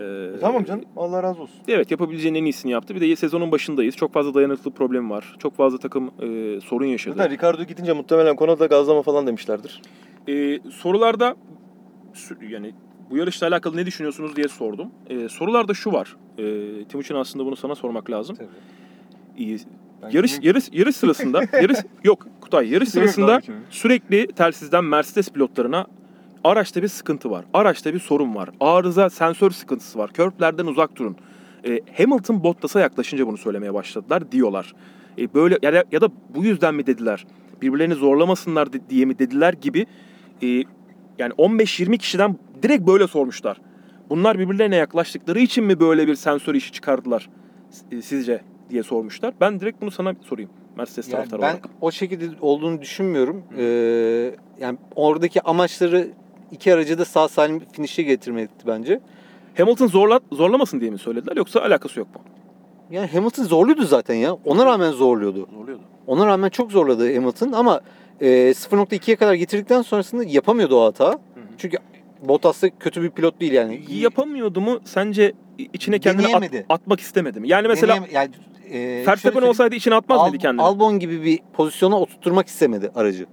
E, Tamam canım. Allah razı olsun. Evet yapabileceğinin en iyisini yaptı. Bir de sezonun başındayız. Çok fazla dayanıklılık problemi var. Çok fazla takım e, sorun yaşadı. Zaten Ricardo gidince muhtemelen konuda gazlama falan demişlerdir. E, sorularda yani bu yarışla alakalı ne düşünüyorsunuz diye sordum. E, sorularda şu var. E, Timuçin aslında bunu sana sormak lazım. E, yarış yarış yarış sırasında yarış yok Kutay yarış sırasında sürekli telsizden Mercedes pilotlarına araçta bir sıkıntı var. Araçta bir sorun var. Arıza sensör sıkıntısı var. Körplerden uzak durun. E, Hamilton Bottas'a yaklaşınca bunu söylemeye başladılar diyorlar. E, böyle ya da, ya da bu yüzden mi dediler? Birbirlerini zorlamasınlar di- diye mi dediler gibi e, yani 15-20 kişiden direkt böyle sormuşlar. Bunlar birbirlerine yaklaştıkları için mi böyle bir sensör işi çıkardılar e, sizce diye sormuşlar. Ben direkt bunu sana sorayım. Mercedes Yani taraftarı ben olarak. o şekilde olduğunu düşünmüyorum. Ee, yani oradaki amaçları iki aracı da sağ salim finish'e getirmekti bence. Hamilton zorla, zorlamasın diye mi söylediler yoksa alakası yok mu? Yani Hamilton zorluyordu zaten ya. Ona rağmen zorluyordu. Zorluyordu. Ona rağmen çok zorladı Hamilton ama e, 0.2'ye kadar getirdikten sonrasında yapamıyordu o hata. Çünkü Bottas da kötü bir pilot değil yani. Yapamıyordu mu sence içine kendini at- atmak istemedi mi? Yani mesela Deneyem- yani, e, Verstappen olsaydı içine atmaz Al- mıydı kendini? Albon gibi bir pozisyona oturtturmak istemedi aracı.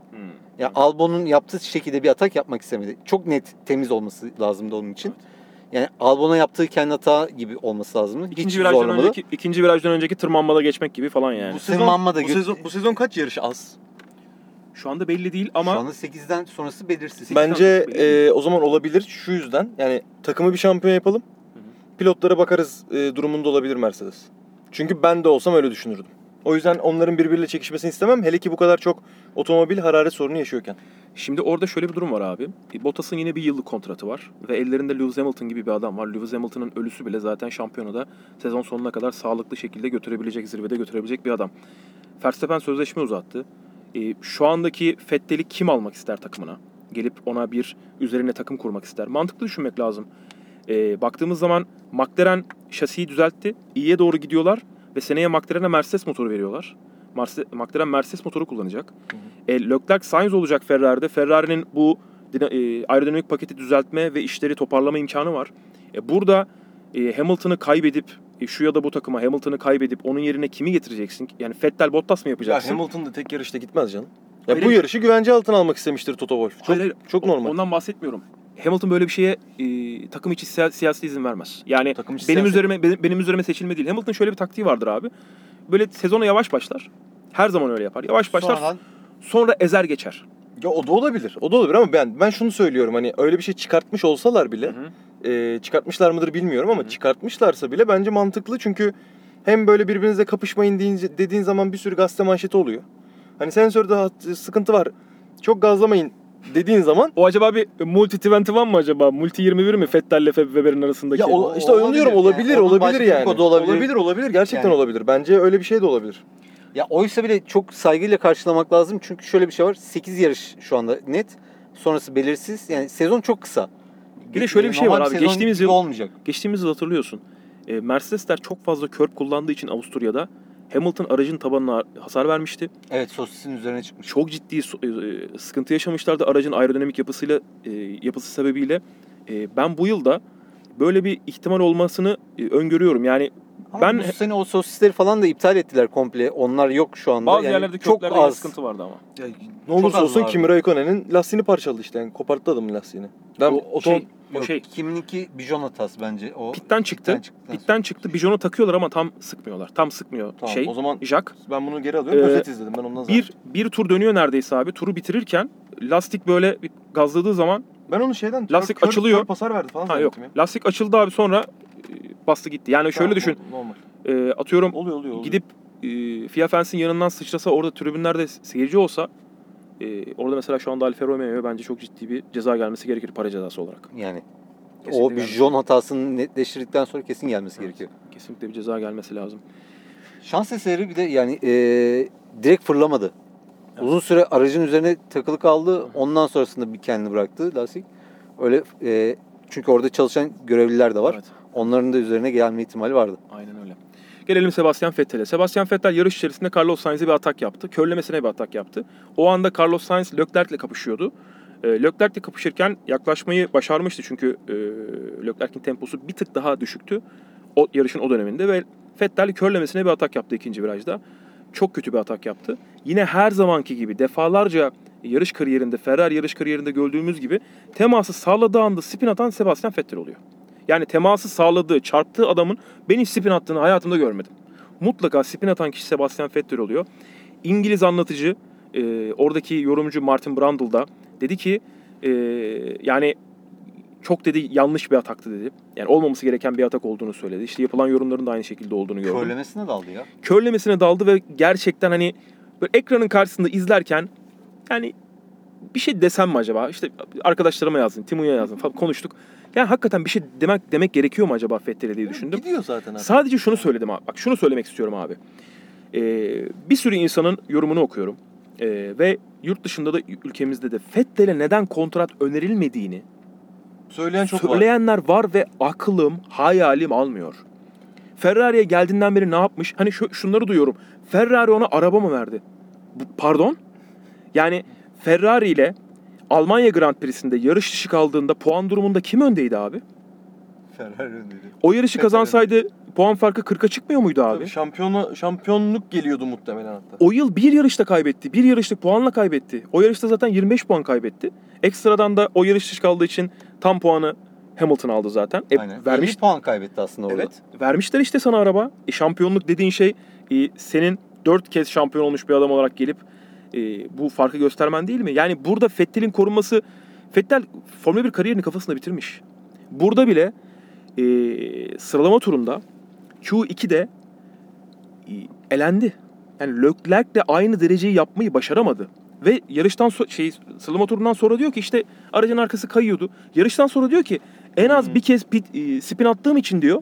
Hmm. Ya Albon'un yaptığı şekilde bir atak yapmak istemedi. Çok net temiz olması lazımdı onun için. Yani Albon'a yaptığı kendi hata gibi olması lazımdı. İkinci Hiç virajdan zorlamadı. önceki ikinci virajdan önceki tırmanmada geçmek gibi falan yani. Bu sezon, Tırmanma da bu gö- sezon, bu sezon kaç yarış az? Şu anda belli değil ama Şu anda 8'den sonrası belirsiz. Ben- Bence e, o zaman olabilir şu yüzden. Yani takımı bir şampiyon yapalım. Hı hı. Pilotlara bakarız e, durumunda olabilir Mercedes. Çünkü ben de olsam öyle düşünürdüm. O yüzden onların birbiriyle çekişmesini istemem. Hele ki bu kadar çok otomobil hararet sorunu yaşıyorken. Şimdi orada şöyle bir durum var abi. Bottas'ın yine bir yıllık kontratı var. Ve ellerinde Lewis Hamilton gibi bir adam var. Lewis Hamilton'ın ölüsü bile zaten şampiyonada sezon sonuna kadar sağlıklı şekilde götürebilecek, zirvede götürebilecek bir adam. Verstappen sözleşme uzattı. Ee, şu andaki Fettel'i kim almak ister takımına? Gelip ona bir üzerine takım kurmak ister. Mantıklı düşünmek lazım. Ee, baktığımız zaman McLaren şasiyi düzeltti. İyiye doğru gidiyorlar. Ve seneye McLaren'e Mercedes motoru veriyorlar. Mercedes, McLaren Mercedes motoru kullanacak. E, Leclerc Sainz olacak Ferrari'de. Ferrari'nin bu e, aerodinamik paketi düzeltme ve işleri toparlama imkanı var. E, burada e, Hamilton'ı kaybedip e, şu ya da bu takıma Hamilton'ı kaybedip onun yerine kimi getireceksin? Yani Vettel Bottas mı Ya yapacaksın? Hamilton da tek yarışta gitmez canım. Ya Hayır, bu yarışı güvence altına almak istemiştir Toto Wolff. Çok, Hayır, hayır. çok normal. Ondan bahsetmiyorum. Hamilton böyle bir şeye e, takım içi siya- siyasi izin vermez. Yani Takım içi benim siyaset- üzerime benim, benim üzerime seçilme değil. Hamilton şöyle bir taktiği vardır abi. Böyle sezona yavaş başlar. Her zaman öyle yapar. Yavaş başlar. Sonradan Sonra ezer geçer. Ya o da olabilir. O da olabilir ama ben ben şunu söylüyorum hani öyle bir şey çıkartmış olsalar bile e, çıkartmışlar mıdır bilmiyorum ama Hı hı. çıkartmışlarsa bile bence mantıklı çünkü hem böyle birbirinizle kapışmayın deyince, dediğin zaman bir sürü gazete manşeti oluyor. Hani sensörde sıkıntı var. Çok gazlamayın dediğin zaman O acaba bir multi 21 mı acaba? Multi 21 mi Vettel ile Weber'in arasındaki? ya o, işte olabilir diyorum yani. olabilir olabilir yani. kodu olabilir. olabilir olabilir gerçekten Yani- olabilir. Bence öyle bir şey de olabilir. Ya oysa bile çok saygıyla karşılamak lazım. Çünkü şöyle bir şey var. 8 yarış şu anda net. Sonrası belirsiz. Yani sezon çok kısa. Bir de şöyle bir şey var abi. Geçtiğimiz yıl- olmayacak. Geçtiğimiz yıl hatırlıyorsun. E, Mercedesler çok fazla körp kullandığı için Avusturya'da Hamilton aracın tabanına hasar vermişti. Evet sosisin üzerine çıkmış. Çok ciddi e, sıkıntı yaşamışlardı aracın aerodinamik yapısıyla e, yapısı sebebiyle. E, ben bu yılda böyle bir ihtimal olmasını öngörüyorum. Yani Ama Ben- bu sene o sosisleri falan da iptal ettiler komple. Onlar yok şu anda. bazı Yani yerlerde çok az. sıkıntı vardı ama. Ya, ne olursa olsun vardı. Kimi Raikkonen'in lastiğini parçaladı işte. Yani koparttı adamın lastiğini. Ben O otom- şey- o Yok, şey Kiminki bijon hatası bence. O pitten çıktı. pitten çıktıktan Pitten çıktı. Bijonu takıyorlar ama tam sıkmıyorlar. Tam sıkmıyor Tamam, şey. o zaman Jack. ben bunu geri alıyorum. Ee, Özet izledim ben ondan sonra. Bir, bir tur dönüyor neredeyse abi. Turu bitirirken lastik böyle bir gazladığı zaman Ben onu şeyden Lastik kör- açılıyor. kör pasar verdi falan ha yok. ya. Lastik açıldı abi sonra bastı gitti. Yani şöyle Tamam, düşün. Normal. e, atıyorum Oluyor oluyor. oluyor. gidip e, Fia Fens'in yanından sıçrasa orada tribünlerde seyirci olsa e, orada mesela şu anda Alfa Romeo'ya bence çok ciddi bir ceza gelmesi gerekir para cezası olarak. Yani Kesinlikle o gelmesi- bijon hatasını netleştirdikten sonra kesin gelmesi Evet. gerekiyor. Kesinlikle bir ceza gelmesi lazım. Şans eseri bir de yani e, direkt fırlamadı. Evet. Uzun süre aracın üzerine takılı kaldı. Ondan sonrasında bir kendini bıraktı lastik. Öyle e, çünkü orada çalışan görevliler de var. Evet. Onların da üzerine gelme ihtimali vardı. Aynen öyle. Gelelim Sebastian Vettel'e. Sebastian Vettel yarış içerisinde Carlos Sainz'e bir atak yaptı. Körlemesine bir atak yaptı. O anda Carlos Sainz Leclerc'le kapışıyordu. E, Leclerc'le kapışırken yaklaşmayı başarmıştı çünkü e, Leclerc'in temposu bir tık daha düşüktü. O yarışın o döneminde ve Vettel körlemesine bir atak yaptı ikinci virajda. Çok kötü bir atak yaptı. Yine her zamanki gibi defalarca yarış kariyerinde, Ferrari yarış kariyerinde gördüğümüz gibi teması sağladığı anda spin atan Sebastian Vettel oluyor. Yani teması sağladığı, çarptığı adamın ben hiç spin attığını hayatımda görmedim. Mutlaka spin atan kişi Sebastian Vettel oluyor. İngiliz anlatıcı, e, oradaki yorumcu Martin Brundle da dedi ki e, yani çok dedi yanlış bir ataktı dedi. Yani olmaması gereken bir atak olduğunu söyledi. İşte yapılan yorumların da aynı şekilde olduğunu gördüm. Körlemesine daldı ya. Körlemesine daldı ve gerçekten hani böyle ekranın karşısında izlerken yani bir şey desem mi acaba? İşte arkadaşlarıma yazdım, Timu'ya yazdım falan konuştuk. Yani hakikaten bir şey demek demek gerekiyor mu acaba Fettel'e diye düşündüm. Gidiyor zaten abi. Sadece şunu söyledim abi. Bak şunu söylemek istiyorum abi. Ee, bir sürü insanın yorumunu okuyorum. Ee, ve yurt dışında da ülkemizde de Fettel'e neden kontrat önerilmediğini Söyleyen çok var. söyleyenler var ve aklım, hayalim almıyor. Ferrari'ye geldiğinden beri ne yapmış? Hani şu, şunları duyuyorum. Ferrari ona araba mı verdi? Bu- pardon? Yani Ferrari ile Almanya Grand Prix'sinde yarış dışı kaldığında puan durumunda kim öndeydi abi? Ferrari öndeydi. O yarışı kazansaydı puan farkı 40'a çıkmıyor muydu abi? Tabii şampiyona, şampiyonluk geliyordu muhtemelen hatta. O yıl bir yarışta kaybetti. Bir yarışlık puanla kaybetti. O yarışta zaten 25 puan kaybetti. Ekstradan da o yarış dışı kaldığı için tam puanı Hamilton aldı zaten. E, Aynen. vermiş 50 puan kaybetti aslında orada. Evet. Vermişler işte sana araba. E, şampiyonluk dediğin şey e, senin dört kez şampiyon olmuş bir adam olarak gelip e, bu farkı göstermen değil mi? Yani burada Vettel'in korunması... Vettel Formula 1 kariyerini kafasında bitirmiş. Burada bile e, sıralama turunda Q2'de e, elendi. Yani Leclerc de aynı dereceyi yapmayı başaramadı. Ve yarıştan so- şey sıralama turundan sonra diyor ki işte aracın arkası kayıyordu. Yarıştan sonra diyor ki en az Hmm. bir kez pit, e, spin attığım için diyor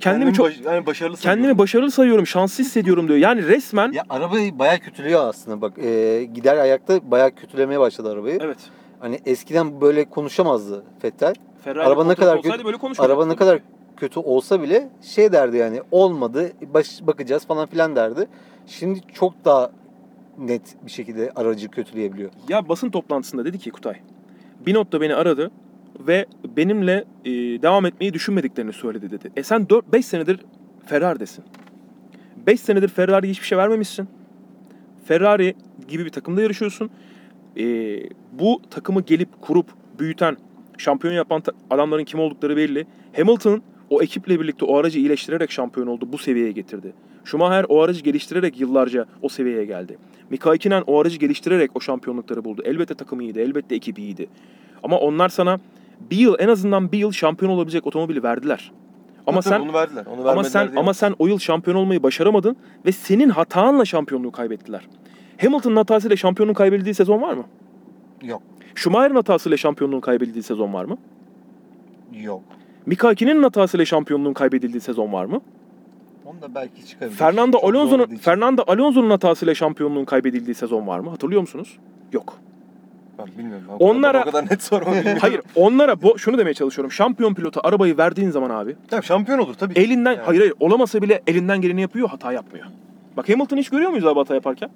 kendimi çok baş- yani başarılı kendimi başarılı sayıyorum, şanslı hissediyorum diyor. Yani resmen Ya arabayı bayağı kötülüyor aslında. Bak e, gider ayakta bayağı kötülemeye başladı arabayı. evet. Hani eskiden böyle konuşamazdı Vettel. Ferrari Araba ne kadar kötü- böyle Araba ne kadar. Kötü olsa bile şey derdi yani olmadı baş, bakacağız falan filan derdi. Şimdi çok daha net bir şekilde aracı kötüleyebiliyor. Ya basın toplantısında dedi ki Kutay. Binot da beni aradı ve benimle e, devam etmeyi düşünmediklerini söyledi dedi. E sen 5 senedir Ferrari'desin. 5 senedir Ferrari'ye hiçbir şey vermemişsin. Ferrari gibi bir takımda yarışıyorsun. E, bu takımı gelip kurup büyüten, şampiyon yapan adamların kim oldukları belli. Hamilton o ekiple birlikte o aracı iyileştirerek şampiyon oldu. Bu seviyeye getirdi. Schumacher o aracı geliştirerek yıllarca o seviyeye geldi. Mika Hakkinen o aracı geliştirerek o şampiyonlukları buldu. Elbette takımı iyiydi, elbette ekibi iyiydi. Ama onlar sana bir yıl en azından bir yıl şampiyon olabilecek otomobili verdiler. Ama sen bunu verdiler. Onu ama sen diyemem. ama sen o yıl şampiyon olmayı başaramadın ve senin hatanla şampiyonluğu kaybettiler. Hamilton'ın hatasıyla şampiyonluğun kaybedildiği sezon var mı? Yok. Schumacher'ın hatasıyla şampiyonluğun kaybedildiği sezon var mı? Yok. Mika Hakkinen'in hatasıyla şampiyonluğun kaybedildiği sezon var mı? Onu da belki çıkabilir. Fernando Çok Alonso'nun. Fernando Alonso'nun hatasıyla şampiyonluğun kaybedildiği sezon var mı? Hatırlıyor musunuz? Yok. Ben bilmiyorum. O Onlara- kadar, o kadar net sorma. Hayır, onlara bu şunu demeye çalışıyorum. Şampiyon pilota arabayı verdiğin zaman abi Tabii şampiyon olur tabii. elinden Yani. hayır hayır olamasa bile elinden geleni yapıyor, hata yapmıyor. Bak Hamilton hiç görüyor muyuz abi hata yaparken?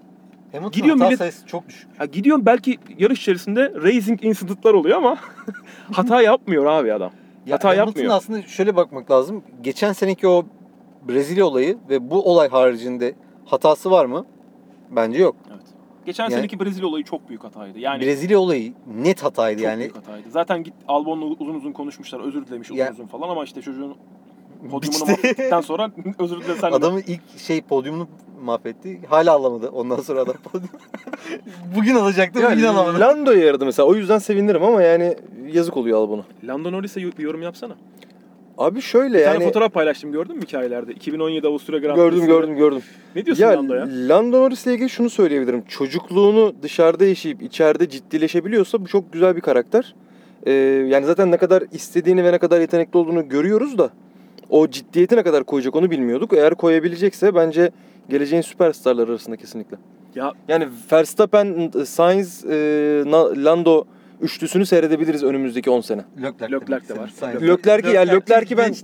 Hamilton'ın Gidiyor hata millet- sayısı çok düşük. Ha, gidiyorum belki yarış içerisinde racing incident'lar oluyor ama hata yapmıyor abi adam. Ya Hata Hamilton yapmıyor. aslında şöyle bakmak lazım. Geçen seneki o Brezilya olayı ve bu olay haricinde hatası var mı? Bence yok. Evet. Geçen Yani- seneki Brezilya olayı çok büyük hataydı. Yani Brezilya olayı net hataydı çok yani. büyük hataydı. Zaten git Albon'la uzun uzun konuşmuşlar. Özür dilemiş uzun Ya- uzun falan ama işte çocuğun podyumunu mahvettikten sonra özür dilesen Adamın ilk şey podyumunu mahvetti. Hala alamadı. Ondan sonra adam podyum. bugün alacaktı, Yani bugün alamadı. Lando'ya yaradı mesela. O yüzden sevinirim ama yani yazık oluyor al bunu. Lando Norris'e bir yorum yapsana. Abi şöyle Bir tane yani fotoğraf paylaştım gördün mü hikayelerde? 2017 Avusturya Grand gördüm gördüm gördüm. Ne diyorsun Ya Lando'ya? Lando Norris'le ilgili şunu söyleyebilirim. Çocukluğunu dışarıda yaşayıp içeride ciddileşebiliyorsa bu çok güzel bir karakter. Ee, yani zaten ne kadar istediğini ve ne kadar yetenekli olduğunu görüyoruz da o ciddiyeti ne kadar koyacak onu bilmiyorduk. Eğer koyabilecekse bence geleceğin süperstarları arasında kesinlikle. Ya Yani Verstappen, Sainz, e, Lando üçlüsünü seyredebiliriz önümüzdeki 10 sene. Leclerc, Leclerc de var. Leclerc'i ya Leclerc'i ben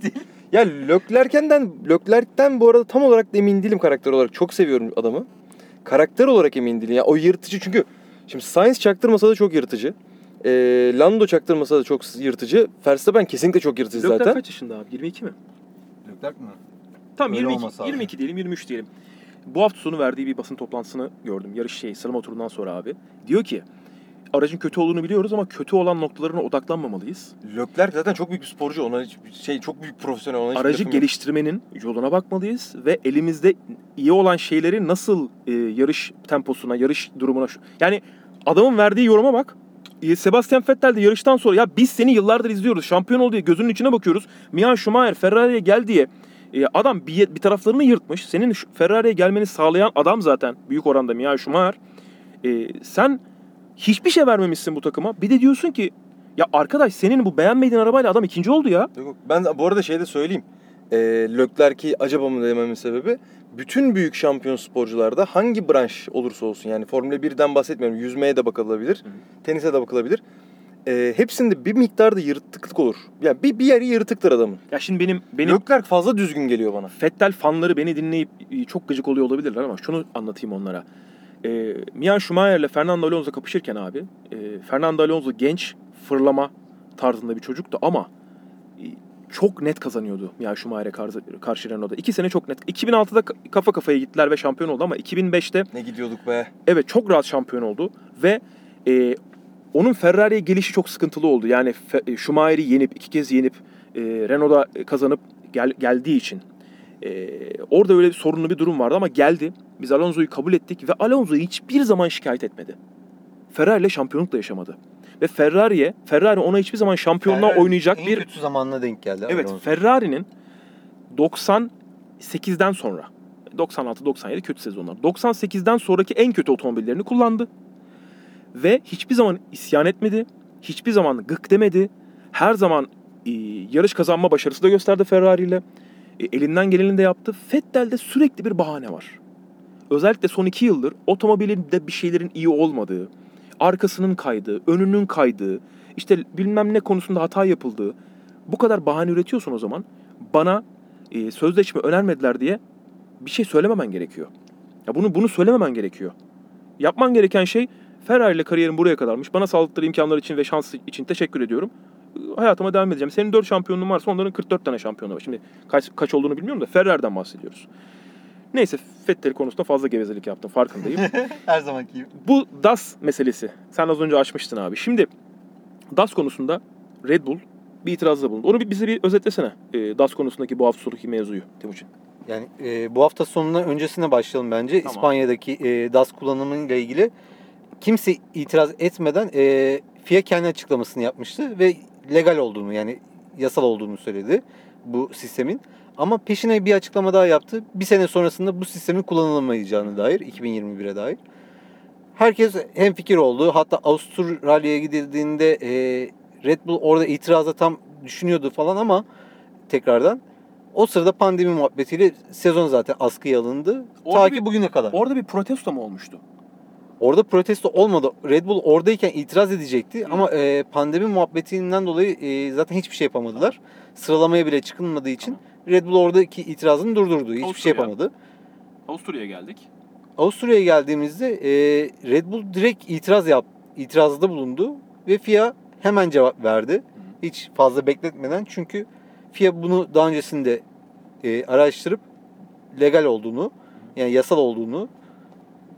ya Leclerc'den Leclerc'ten bu arada tam olarak da emin değilim karakter olarak. Çok seviyorum adamı. Karakter olarak emin değilim. Ya o yırtıcı çünkü şimdi Sainz çaktırmasa da çok yırtıcı. E, Lando çaktırmasa da çok yırtıcı. Verstappen kesinlikle çok yırtıcı Leclerc zaten. kaç yaşında abi? 22 mi? Leclerc mi? Tamam Öyle 22, olması lazım. 22 diyelim 23 diyelim. Bu hafta sonu verdiği bir basın toplantısını gördüm. Yarış şey sıralama turundan sonra abi. Diyor ki aracın kötü olduğunu biliyoruz ama kötü olan noktalarına odaklanmamalıyız. Leclerc zaten çok büyük bir sporcu. Ona hiç şey çok büyük profesyonel. Ona hiç Aracı lafım yok. geliştirmenin yoluna bakmalıyız ve elimizde iyi olan şeyleri nasıl e, yarış temposuna, yarış durumuna... Yani adamın verdiği yoruma bak. E, Sebastian Vettel de yarıştan sonra ya biz seni yıllardır izliyoruz. Şampiyon ol diye gözünün içine bakıyoruz. Michael Schumacher Ferrari'ye gel diye e, adam bir, bir taraflarını yırtmış. Senin Ferrari'ye gelmeni sağlayan adam zaten büyük oranda Michael Schumacher. E, sen hiçbir şey vermemişsin bu takıma. Bir de diyorsun ki ya arkadaş senin bu beğenmediğin arabayla adam ikinci oldu ya. Yok. Ben bu arada şey de söyleyeyim. E, Leclerc'i acaba mı dememin sebebi bütün büyük şampiyon sporcularda hangi branş olursa olsun yani Formula 1'den bahsetmiyorum. Yüzmeye de bakılabilir. Tenise de bakılabilir. E, hepsinde bir miktarda yırtıklık olur. Yani bir, bir yeri yırtıktır adamın. Ya şimdi benim benim Leclerc fazla düzgün geliyor bana. Fettel fanları beni dinleyip e, çok gıcık oluyor olabilirler ama şunu anlatayım onlara. E, Mian Schumacher ile Fernando Alonso kapışırken abi, e, Fernando Alonso genç, fırlama tarzında bir çocuktu ama çok net kazanıyordu Michael Schumacher'e karşı, karşı Renault'da. İki sene çok net. 2006'da ka- kafa kafaya gittiler ve şampiyon oldu ama 2005'te Ne gidiyorduk be. evet çok rahat şampiyon oldu ve e, onun Ferrari'ye gelişi çok sıkıntılı oldu. Yani e, Schumacher'i yenip iki kez yenip e, Renault'da kazanıp gel, geldiği için e, orada öyle bir sorunlu bir durum vardı ama geldi. Biz Alonso'yu kabul ettik ve Alonso hiçbir zaman şikayet etmedi. Ferrari ile şampiyonluk da yaşamadı. Ve Ferrari'ye, Ferrari ona hiçbir zaman şampiyonluğa Ferrari oynayacak en bir kötü zamanına denk geldi. Evet. Ferrari'nin 98'den sonra 96-97 kötü sezonlar. 98'den sonraki en kötü otomobillerini kullandı. Ve hiçbir zaman isyan etmedi. Hiçbir zaman gık demedi. Her zaman e, yarış kazanma başarısı da gösterdi Ferrari ile. E, elinden geleni de yaptı. Vettel'de sürekli bir bahane var. Özellikle son iki yıldır otomobilinde bir şeylerin iyi olmadığı, arkasının kaydığı, önünün kaydığı, işte bilmem ne konusunda hata yapıldığı, bu kadar bahane üretiyorsun o zaman bana e, sözleşme önermediler diye bir şey söylememen gerekiyor. Ya bunu bunu söylememen gerekiyor. Yapman gereken şey Ferrari ile kariyerim buraya kadarmış. Bana sağladıkları imkanlar için ve şans için teşekkür ediyorum. Hayatıma devam edeceğim. Senin 4 şampiyonluğun varsa onların 44 tane şampiyonu var. Şimdi kaç, kaç olduğunu bilmiyorum da Ferrari'den bahsediyoruz. Neyse Vettel konusunda fazla gevezelik yaptım farkındayım. Her zamanki gibi. Bu DAS meselesi. Sen az önce açmıştın abi. Şimdi DAS konusunda Red Bull bir itirazda bulundu. Onu bir, bize bir özetlesene. E, DAS konusundaki bu hafta sonraki mevzuyu Timuçin. Yani e, bu hafta sonuna öncesine başlayalım bence. Tamam. İspanya'daki e, DAS kullanımıyla ilgili kimse itiraz etmeden e, FIA kendi açıklamasını yapmıştı ve legal olduğunu yani yasal olduğunu söyledi bu sistemin. Ama peşine bir açıklama daha yaptı. Bir sene sonrasında bu sistemin kullanılamayacağını dair 2021'e dair. Herkes hem fikir oldu. Hatta Avustralya'ya gidildiğinde e, Red Bull orada itiraza tam düşünüyordu falan ama tekrardan o sırada pandemi muhabbetiyle sezon zaten askıya alındı. Orada Ta ki bir- bugüne kadar. Orada bir protesto mu olmuştu? Orada protesto olmadı. Red Bull oradayken itiraz edecekti ama e, pandemi muhabbetinden dolayı e, zaten hiçbir şey yapamadılar. Sıralamaya bile çıkılmadığı için Red Bull oradaki itirazını durdurdu. Hiçbir şey Avusturya. yapamadı. Avusturya'ya geldik. Avusturya'ya geldiğimizde e, Red Bull direkt itiraz yap, itirazda bulundu ve FIA hemen cevap verdi. Hiç fazla bekletmeden çünkü FIA bunu daha öncesinde e, araştırıp legal olduğunu yani yasal olduğunu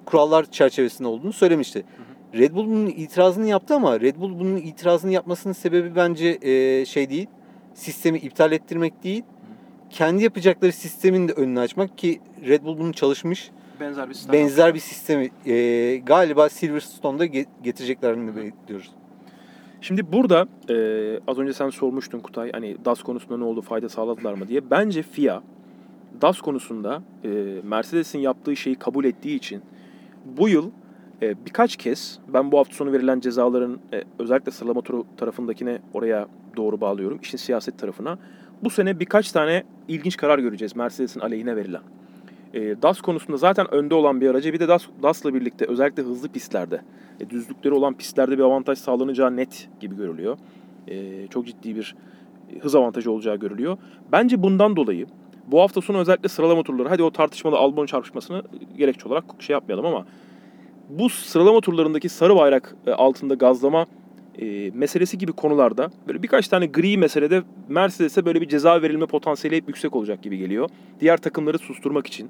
kurallar çerçevesinde olduğunu söylemişti. Red Bull bunun itirazını yaptı ama Red Bull bunun itirazını yapmasının sebebi bence e, şey değil. Sistemi iptal ettirmek değil. Kendi yapacakları sistemin de önünü açmak ki Red Bull bunu çalışmış. Benzer bir sistem. Benzer bir sistemi e, galiba Silverstone'da ge- getireceklerini bekliyoruz. Şimdi burada e, az önce sen sormuştun Kutay hani DAS konusunda ne oldu fayda sağladılar mı diye. Bence FIA DAS konusunda e, Mercedes'in yaptığı şeyi kabul ettiği için bu yıl e, birkaç kez ben bu hafta sonu verilen cezaların e, özellikle sıralama turu tarafındakine oraya doğru bağlıyorum. işin siyaset tarafına. Bu sene birkaç tane ilginç karar göreceğiz Mercedes'in aleyhine verilen. E, DAS konusunda zaten önde olan bir aracı bir de DAS, DAS'la birlikte özellikle hızlı pistlerde e, düzlükleri olan pistlerde bir avantaj sağlanacağı net gibi görülüyor. E, çok ciddi bir e, hız avantajı olacağı görülüyor. Bence bundan dolayı bu hafta sonu özellikle sıralama turları hadi o tartışmalı Albon çarpışmasını e, gerekçe olarak şey yapmayalım ama bu sıralama turlarındaki sarı bayrak e, altında gazlama e, meselesi gibi konularda böyle birkaç tane gri meselede Mercedes'e böyle bir ceza verilme potansiyeli hep yüksek olacak gibi geliyor. Diğer takımları susturmak için.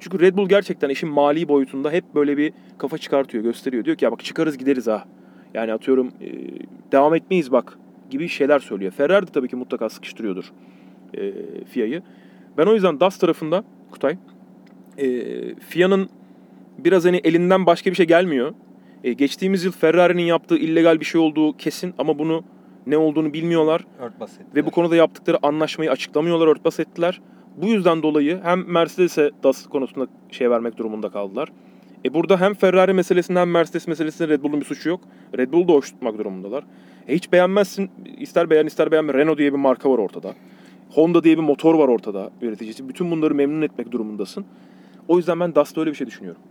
Çünkü Red Bull gerçekten işin mali boyutunda hep böyle bir kafa çıkartıyor, gösteriyor. Diyor ki ya bak çıkarız gideriz ha. Yani atıyorum e, devam etmeyiz bak gibi şeyler söylüyor. Ferrari de tabii ki mutlaka sıkıştırıyordur e, FIA'yı. Ben o yüzden DAS tarafında Kutay e, FIA'nın biraz hani elinden başka bir şey gelmiyor. E, geçtiğimiz yıl Ferrari'nin yaptığı illegal bir şey olduğu kesin ama bunu ne olduğunu bilmiyorlar. Örtbas ettiler. Ve bu konuda yaptıkları anlaşmayı açıklamıyorlar, örtbas ettiler. Bu yüzden dolayı hem Mercedes'e DAS konusunda şey vermek durumunda kaldılar. E burada hem Ferrari meselesinde hem Mercedes meselesinde Red Bull'un bir suçu yok. Red Bull'u da hoş tutmak durumundalar. E hiç beğenmezsin, ister beğen ister beğenme Renault diye bir marka var ortada. Honda diye bir motor var ortada üreticisi. Bütün bunları memnun etmek durumundasın. O yüzden ben DAS'ta öyle bir şey düşünüyorum.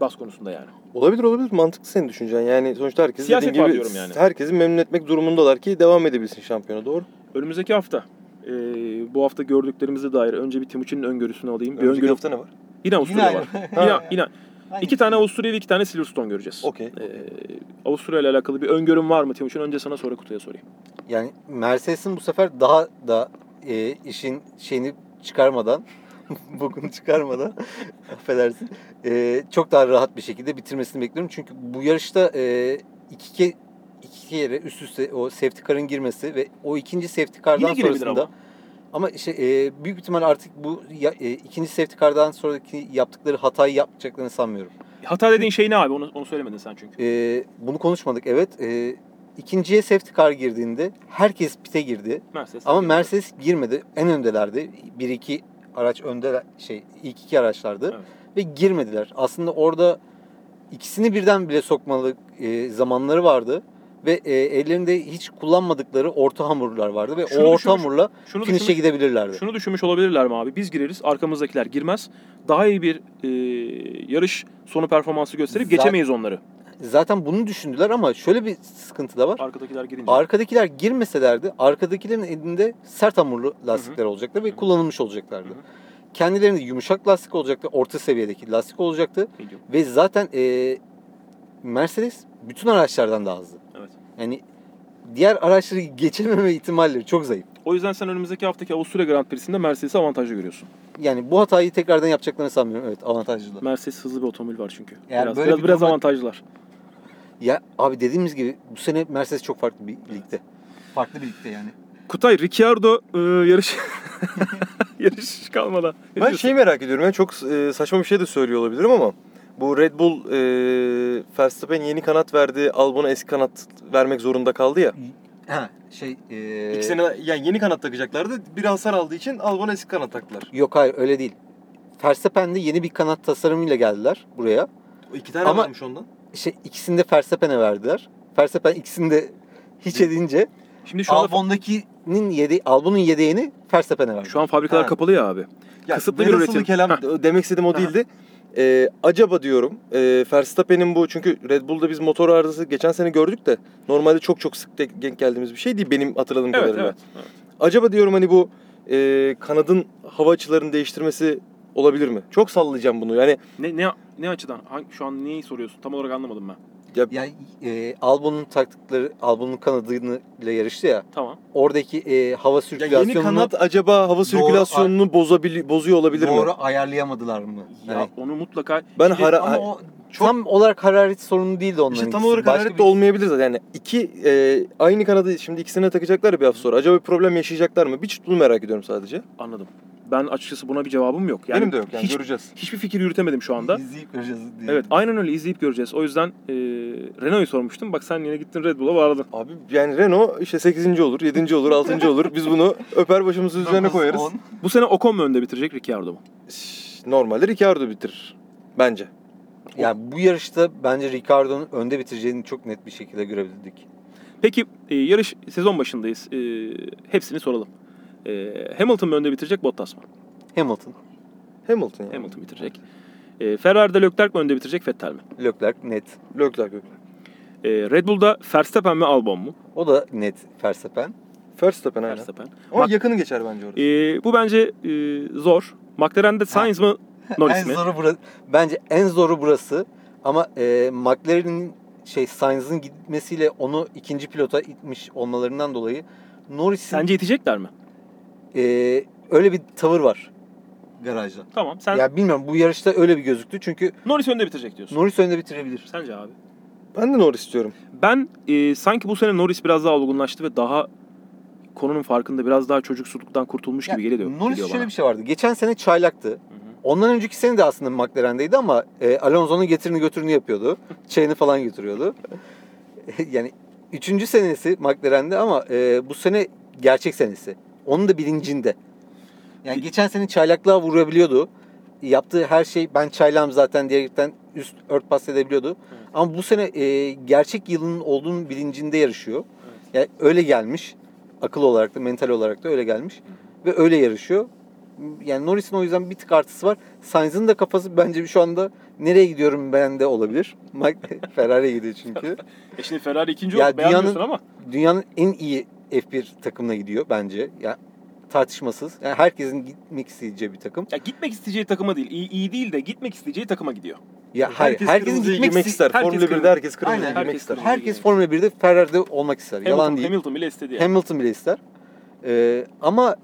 DAS konusunda yani. Olabilir olabilir mantıklı senin düşüncen. Yani sonuçta herkes Siyaset dediğin gibi diyorum yani. herkesi memnun etmek durumundalar ki devam edebilsin şampiyona doğru. Önümüzdeki hafta e, bu hafta gördüklerimize dair önce bir Timuçin'in öngörüsünü alayım. Bir Önümüzdeki öngörü... hafta ne var? Yine Avusturya var. Yine, yine. İki tane Avusturya ve iki tane Silverstone göreceğiz. Okey. Ee, Avusturya ile alakalı bir öngörüm var mı Timuçin? Önce sana sonra Kutay'a sorayım. Yani Mercedes'in bu sefer daha da e, işin şeyini çıkarmadan, bokunu çıkarmadan, affedersin, e, çok daha rahat bir şekilde bitirmesini bekliyorum. Çünkü bu yarışta e, iki, ke, iki kere üst üste o safety car'ın girmesi ve o ikinci safety car'dan sonrasında ama. ama işte e, büyük ihtimal artık bu ya, e, ikinci safety car'dan sonraki yaptıkları hatayı yapmayacaklarını sanmıyorum. Hata dediğin şey ne abi? Onu, onu söylemedin sen çünkü. E, bunu konuşmadık evet. E, ikinciye safety car girdiğinde herkes pite girdi. Mercedes. Ama Mercedes girmedi. En öndelerdi. Bir iki araç önde şey ilk iki araçlardı Evet. ve girmediler. Aslında orada ikisini birden bile sokmalı e, zamanları vardı ve e, ellerinde hiç kullanmadıkları orta hamurlar vardı ve Şunu o orta düşünmüş- hamurla Şunu finish'e düşünmüş, gidebilirlerdi. şunu düşünmüş olabilirler mi abi? Biz gireriz, arkamızdakiler girmez. Daha iyi bir e, yarış sonu performansı gösterip Zaten- geçemeyiz onları. Zaten bunu düşündüler ama şöyle bir sıkıntı da var. Arkadakiler girince. Arkadakiler girmeselerdi arkadakilerin elinde sert hamurlu lastikler olacaktı ve Hı hı. kullanılmış olacaklardı. Hı hı. Kendilerinde yumuşak lastik olacaktı, orta seviyedeki lastik olacaktı Medium. ve zaten e, Mercedes bütün araçlardan daha hızlı. Evet. Yani diğer araçları geçememe ihtimalleri çok zayıf. O yüzden sen önümüzdeki haftaki Avusturya Grand Prix'sinde Mercedes'i avantajlı görüyorsun. Yani bu hatayı tekrardan yapacaklarını sanmıyorum. Evet avantajlılar. Mercedes hızlı bir otomobil var çünkü. Eğer biraz böyle biraz, bir biraz avantajlılar. Ya abi dediğimiz gibi bu sene Mercedes çok farklı bir ligde. Farklı bir ligde yani. Kutay, Ricciardo e, yarış yarış kalmadan. Ne Ben diyorsun? şeyi merak ediyorum. Yani çok e, saçma bir şey de söylüyor olabilirim ama bu Red Bull e, Verstappen yeni kanat verdi. Albon'a eski kanat vermek zorunda kaldı ya. Ha şey e, İkisine yani yeni kanat takacaklardı. Bir hasar aldığı için Albon'a eski kanat taktılar. Yok hayır öyle değil. Verstappen'de yeni bir kanat tasarımıyla geldiler buraya. O iki tane Ama- varmış ondan. İşte ikisini de Verstappen'e verdiler. Verstappen ikisini de hiç edince Şimdi şu Albon'dakinin yedi Albon'un yedeğini Verstappen'e verdi. şu an fabrikalar Ha. kapalı ya abi. Ya, Kısıtlı bir velhasılı üretim. kelam Heh. demek istediğim o değildi. Ee, acaba diyorum e, Verstappen'in bu çünkü Red Bull'da biz motor arızası geçen sene gördük de normalde çok çok sık de- denk geldiğimiz bir şey değil benim hatırladığım Evet, kadarıyla. evet. evet. Acaba diyorum hani bu e, kanadın hava açılarını değiştirmesi olabilir mi? Çok sallayacağım bunu. Yani Ne ne ne açıdan? Hangi, şu an neyi soruyorsun? Tam olarak anlamadım ben. Yani e, Albon'un taktıkları Albon'un kanadıyla yarıştı ya. Tamam. Oradaki e, hava ya sirkülasyonunu yeni kanat acaba hava sirkülasyonunu bozabili bozuyor olabilir doğru mi? ayarlayamadılar mı? Ya Yani- onu mutlaka Ben hara- ama o tam olarak hararet sorunu değildi onların İşte tam olarak Başka hararet bir- de olmayabilir zaten. Yani iki e, aynı kanadı şimdi ikisine takacaklar ya bir hafta sonra. Acaba bir problem yaşayacaklar mı? Bir bunu merak ediyorum sadece. anladım. Ben açıkçası buna bir cevabım yok. Yani Benim de yok yani hiç- göreceğiz. Hiçbir fikir yürütemedim şu anda. İzleyip göreceğiz diye. Evet aynen öyle izleyip göreceğiz. O yüzden e, Renault'u sormuştum. Bak sen yine gittin Red Bull'a bağladın. Abi yani Renault işte 8. olur, 7. olur, 6. olur. Biz bunu öper başımızın üzerine koyarız. on. Bu sene Ocon mu önde bitirecek Ricciardo mu? Normalde Ricciardo bitirir. Bence. Yani bu yarışta bence Ricardo'nun önde bitireceğini çok net bir şekilde görebildik. Peki e, yarış sezon başındayız. E, hepsini soralım. E, Hamilton mu önde bitirecek Bottas mı? Hamilton, Hamilton yani. Hamilton bitirecek. E, Ferrari'de Leclerc mi önde bitirecek Vettel mi? Leclerc net. Leclerc. E, Red Bull'da Verstappen mi Albon mu? O da net Verstappen. Verstappen aynen. Verstappen. Ama Mak- yakını geçer bence orada. E, bu bence e, zor. McLaren'de Sainz mı Norris en mi? zoru burası. Bence en zoru burası. Ama e, McLaren'in şey Sainz'ın gitmesiyle onu ikinci pilota itmiş olmalarından dolayı Norris'in Sence yetecekler mi? E, öyle bir tavır var garajda. Tamam. Sen Ya bilmiyorum bu yarışta öyle bir gözüktü çünkü Norris önde bitirecek diyorsun. Norris önde bitirebilir. Sence abi? Ben de Norris istiyorum. Ben e, sanki bu sene Norris biraz daha olgunlaştı ve daha konunun farkında biraz daha çocuksuluktan kurtulmuş gibi Ya, geliyor. Norris geliyor şöyle bana. bir şey vardı. Geçen sene çaylaktı. Hı hı. Ondan önceki sene de aslında McLaren'deydi ama e, Alonso'nun getirini götürünü yapıyordu. Çayını falan götürüyordu. yani üçüncü senesi McLaren'de ama e, bu sene gerçek senesi. Onun da bilincinde. Yani geçen sene çaylaklığa vurabiliyordu. Yaptığı her şey ben çaylağım zaten diyerekten üst örtbas edebiliyordu. Evet. Ama bu sene e, gerçek yılının olduğunun bilincinde yarışıyor. Evet. Yani öyle gelmiş. Akıl olarak da mental olarak da öyle gelmiş. Ve öyle yarışıyor. Yani Norris'in o yüzden bir tık artısı var. Sainz'ın da kafası bence şu anda nereye gidiyorum ben de olabilir. Ferrari'ye gidiyor çünkü. E şimdi Ferrari ikinci oldu. Beğenmiyorsun ama. Dünyanın en iyi F1 takımına gidiyor bence. Yani tartışmasız. Yani herkesin gitmek isteyeceği bir takım. Ya gitmek isteyeceği takıma değil. iyi, iyi değil de gitmek isteyeceği takıma gidiyor. Ya hayır, herkes herkesin kırmızıya gitmek girmek iste- ister. herkes Formula 1'de kırmızı- herkes kırmızıya Aynen, herkes ister. kırmızı. Herkes Formula 1'de Ferrari'de olmak ister. Yalan Hamilton, değil. Hamilton bile istedi yani. Hamilton bile ister. Ee, ama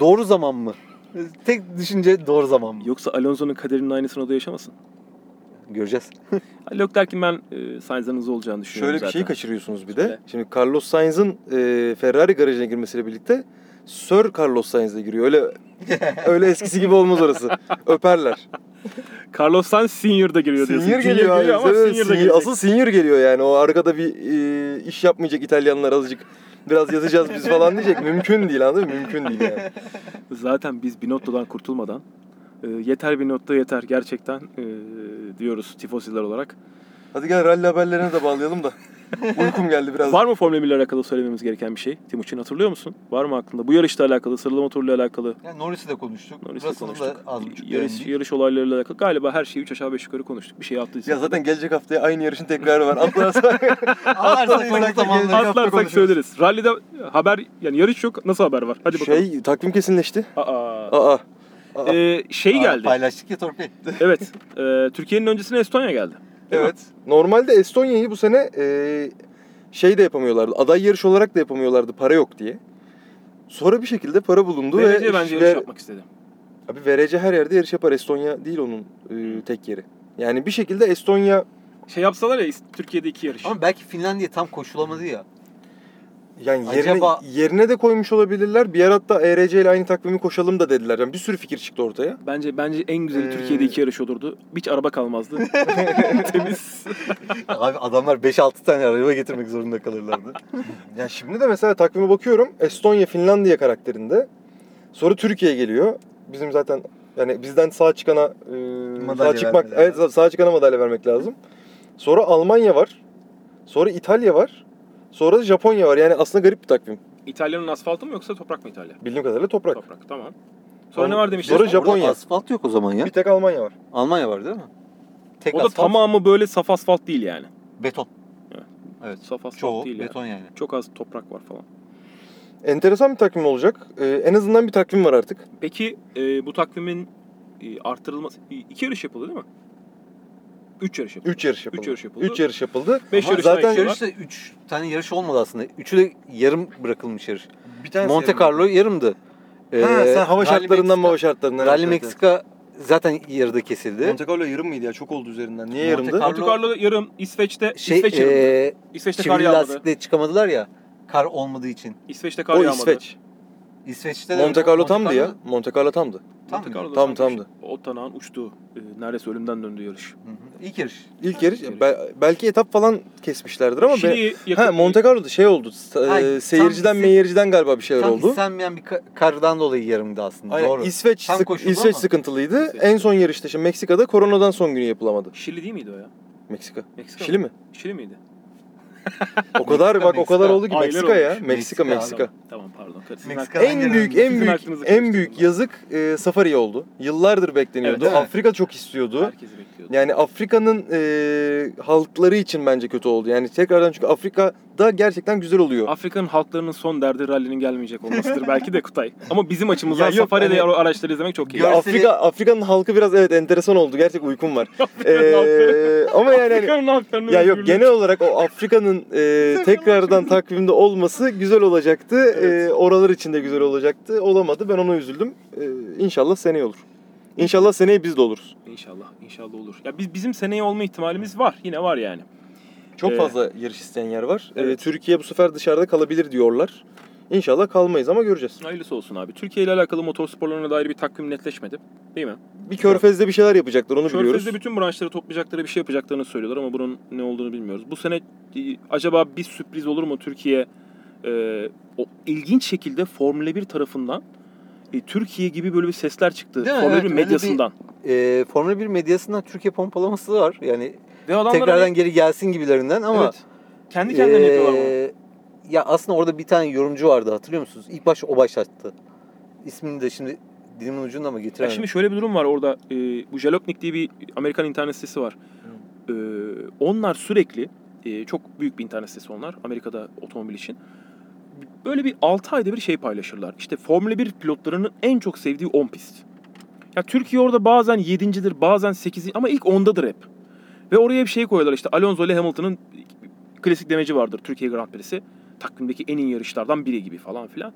doğru zaman mı? Tek düşünce doğru zaman mı? Yoksa Alonso'nun kaderinin aynısını o da yaşamasın. Göreceğiz. Leclerc'in ben e, Sainz'den hızlı olacağını düşünüyorum Şöyle bir zaten. şeyi kaçırıyorsunuz bir de. Söyle. Şimdi Carlos Sainz'ın e, Ferrari garajına girmesiyle birlikte Sir Carlos Sainz de giriyor. Öyle öyle eskisi gibi olmaz orası. Öperler. Carlos Sainz Senior da giriyor diyorsun. Senior geliyor abi. ama Evet, Senior da gelecek. asıl senior geliyor yani. O arkada bir e, iş yapmayacak İtalyanlar azıcık biraz yatacağız biz falan diyecek. Mümkün değil anladın mı? Mümkün değil yani. Zaten biz Binotto'dan kurtulmadan e, yeter Binotto yeter gerçekten e, diyoruz tifosiler olarak. Hadi gel rally haberlerine de bağlayalım da. Uykum geldi biraz. Var mı Formula 1 ile alakalı söylememiz gereken bir şey? Timuçin hatırlıyor musun? Var mı aklında? Bu yarışla alakalı, sıralama motoruyla alakalı, Yani Norris'i de konuştuk. Russell'ı konuştuk. da az buçuk yarış, beğendik. yarış olaylarıyla alakalı galiba her şeyi 3 aşağı 5 yukarı konuştuk. Bir şey attıysak. Ya zaten gelecek haftaya aynı yarışın tekrarı var. Atlarsak Atlarsak atlarsak söyleriz. Rally'de haber yani yarış yok. Nasıl haber var? Hadi bakalım. Şey takvim kesinleşti. Aa. Aa. Aa. Ee, şey Aa, geldi. Paylaştık ya torpil. evet. E, Türkiye'nin öncesine Estonya geldi. Değil mi? Evet. Normalde Estonya'yı bu sene e, şey de yapamıyorlardı. Aday yarış olarak da yapamıyorlardı para yok diye. Sonra bir şekilde para bulundu VRC ve bence ve- yarış yapmak istedi. Abi VRC her yerde yarış yapar. Estonya değil onun e, tek yeri. Yani bir şekilde Estonya Şey yapsalar ya Türkiye'de iki yarış. Ama belki Finlandiya tam koşulamadı ya. Yani yerine, Acaba- yerine de koymuş olabilirler. Bir yer hatta ERC ile aynı takvimi koşalım da dediler. Yani bir sürü fikir çıktı ortaya. Bence bence en güzeli Ee, Türkiye'de iki yarış olurdu. Hiç araba kalmazdı. Temiz. Abi adamlar 5-6 tane araba getirmek zorunda kalırlardı. Ya şimdi de mesela takvime bakıyorum. Estonya, Finlandiya karakterinde. Sonra Türkiye geliyor. Bizim zaten yani bizden sağ çıkana e, sağ çıkmak evet sağ çıkana madalya vermek lazım. Sonra Almanya var. Sonra İtalya var. Sonra da Japonya var. Yani aslında garip bir takvim. İtalya'nın asfaltı mı yoksa toprak mı İtalya? Bildiğim kadarıyla toprak. Toprak tamam. Sonra ne var demişler? Sonra Orada Japonya. asfalt yok o zaman ya. Bir tek Almanya var. Almanya var değil mi? Tek o da asfalt, tamamı böyle saf asfalt değil yani. beton. Evet. Evet. Saf asfalt Çoğu değil beton yani. yani. Çok az toprak var falan. Enteresan bir takvim olacak. Ee, en azından bir takvim var artık. Peki e, bu takvimin e, artırılması... iki yarış yapıldı değil mi? Üç yarış yapıldı. 3 yarış yapıldı. Üç yarış yapıldı. 3 yarış yapıldı. Beş Ama yarıştan zaten Yarışta 3 tane yarış olmadı aslında. Üçü de yarım bırakılmış yarış. bir tanesi Monte Carlo yarımdı. Ha, Ee, sen hava Rally şartlarından Meksika- hava şartlarından. Rally. Meksika zaten yarıda kesildi. Monte Carlo yarım mıydı ya? Çok oldu üzerinden. Niye Monte yarımdı? Carlo- Monte Carlo yarım, İsveç'te, şey İsveç yarımdı. ee, İsveç'te kar çivili yağmadı. lastikle çıkamadılar ya. Kar olmadığı için. İsveç'te kar O yağmadı. İsveç. İsveç'te de Monte Carlo tamdı ya. Monte Carlo tamdı. Tam Monte Tam, tamdı. O tanağın uçtuğu, e, neredeyse ölümden döndüğü yarış. Hı hı. İlk yarış. İlk yarış. yarış. be- belki etap falan kesmişlerdir ama be- Şili'yi yakın- Ha Monte Carlo'da şey oldu. e, tam seyirciden hisset- meyirciden galiba bir şeyler Tam oldu. istenmeyen bir ka- kardan dolayı yarımdı aslında. Aynen. Doğru. İsveç Tam sık- İsveç ama. sıkıntılıydı. İsveç. En son yarışta işte Meksika'da koronadan son günü yapılamadı. Şili değil miydi o ya? Meksika. Meksika Şili mi? Şili miydi? O kadar bak o kadar oldu ki Meksika ya. Meksika Meksika Meksika. Tamam, pardon. Meksika- En büyük en büyük en büyük yazık e, Safari oldu. Yıllardır bekleniyordu. Afrika çok istiyordu. Herkesi bekliyordu. Yani Afrika'nın e, halkları için bence kötü oldu. Yani tekrardan çünkü Afrika'da gerçekten güzel oluyor. Afrika'nın halklarının son derdi rallinin gelmeyecek olmasıdır belki de Kutay. Ama bizim açımızdan Ya yok, Safari'de hani- araçları izlemek çok iyi. Ya Görseli- Afrika Afrika'nın halkı biraz evet enteresan oldu. Gerçek uykum var. Afrika'nın halkları. Ee, ama yani hani, Afrika'nın halklarının ya yok özgürlüğü. genel olarak o Afrika'nın e, tekrardan takvimde olması güzel olacaktı. Evet. E, oralar için de güzel olacaktı. Olamadı. Ben ona üzüldüm. E, inşallah seneye olur. İnşallah seneye biz de oluruz. İnşallah, inşallah olur. Ya biz bizim seneye olma ihtimalimiz var. Yine var yani. Çok Ee, fazla yarış isteyen yer var. E, evet. Türkiye bu sefer dışarıda kalabilir diyorlar. İnşallah kalmayız ama göreceğiz. Hayırlısı olsun abi. Türkiye ile alakalı motorsporlarına dair bir takvim netleşmedi. Değil mi? Bir körfezde bir şeyler yapacaklar onu biliyoruz. Körfez'de bütün branşları toplayacakları bir şey yapacaklarını söylüyorlar ama bunun ne olduğunu bilmiyoruz. Bu sene e, acaba bir sürpriz olur mu Türkiye e, o ilginç şekilde Formula 1 tarafından e, Türkiye gibi böyle bir sesler çıktı. Değil mi? Formula Evet, 1 öyle bir- medyasından. Ee, Formula 1 medyasından Türkiye pompalaması var. Yani tekrardan hani geri gelsin gibilerinden ama evet, kendi kendilerine yapıyorlar bunu. ya aslında orada bir tane yorumcu vardı hatırlıyor musunuz? İlk baş o başlattı. İsmini de şimdi dilimin ucunda mı Ya getiremedim. şimdi şöyle bir durum var orada. E, bu Jalopnik diye bir Amerikan internet sitesi var. E, onlar sürekli e, çok büyük bir internet sitesi onlar Amerika'da otomobil için. Böyle bir 6 ayda bir şey paylaşırlar. İşte Formula 1 pilotlarının en çok sevdiği 10 pist. Ya Türkiye orada bazen 7.dir, bazen 8. ama ilk 10'dadır hep. Ve oraya bir şey koyuyorlar işte Alonso ile Hamilton'ın klasik demeci vardır Türkiye Grand Prix'si. Takvimdeki en iyi yarışlardan biri gibi falan filan.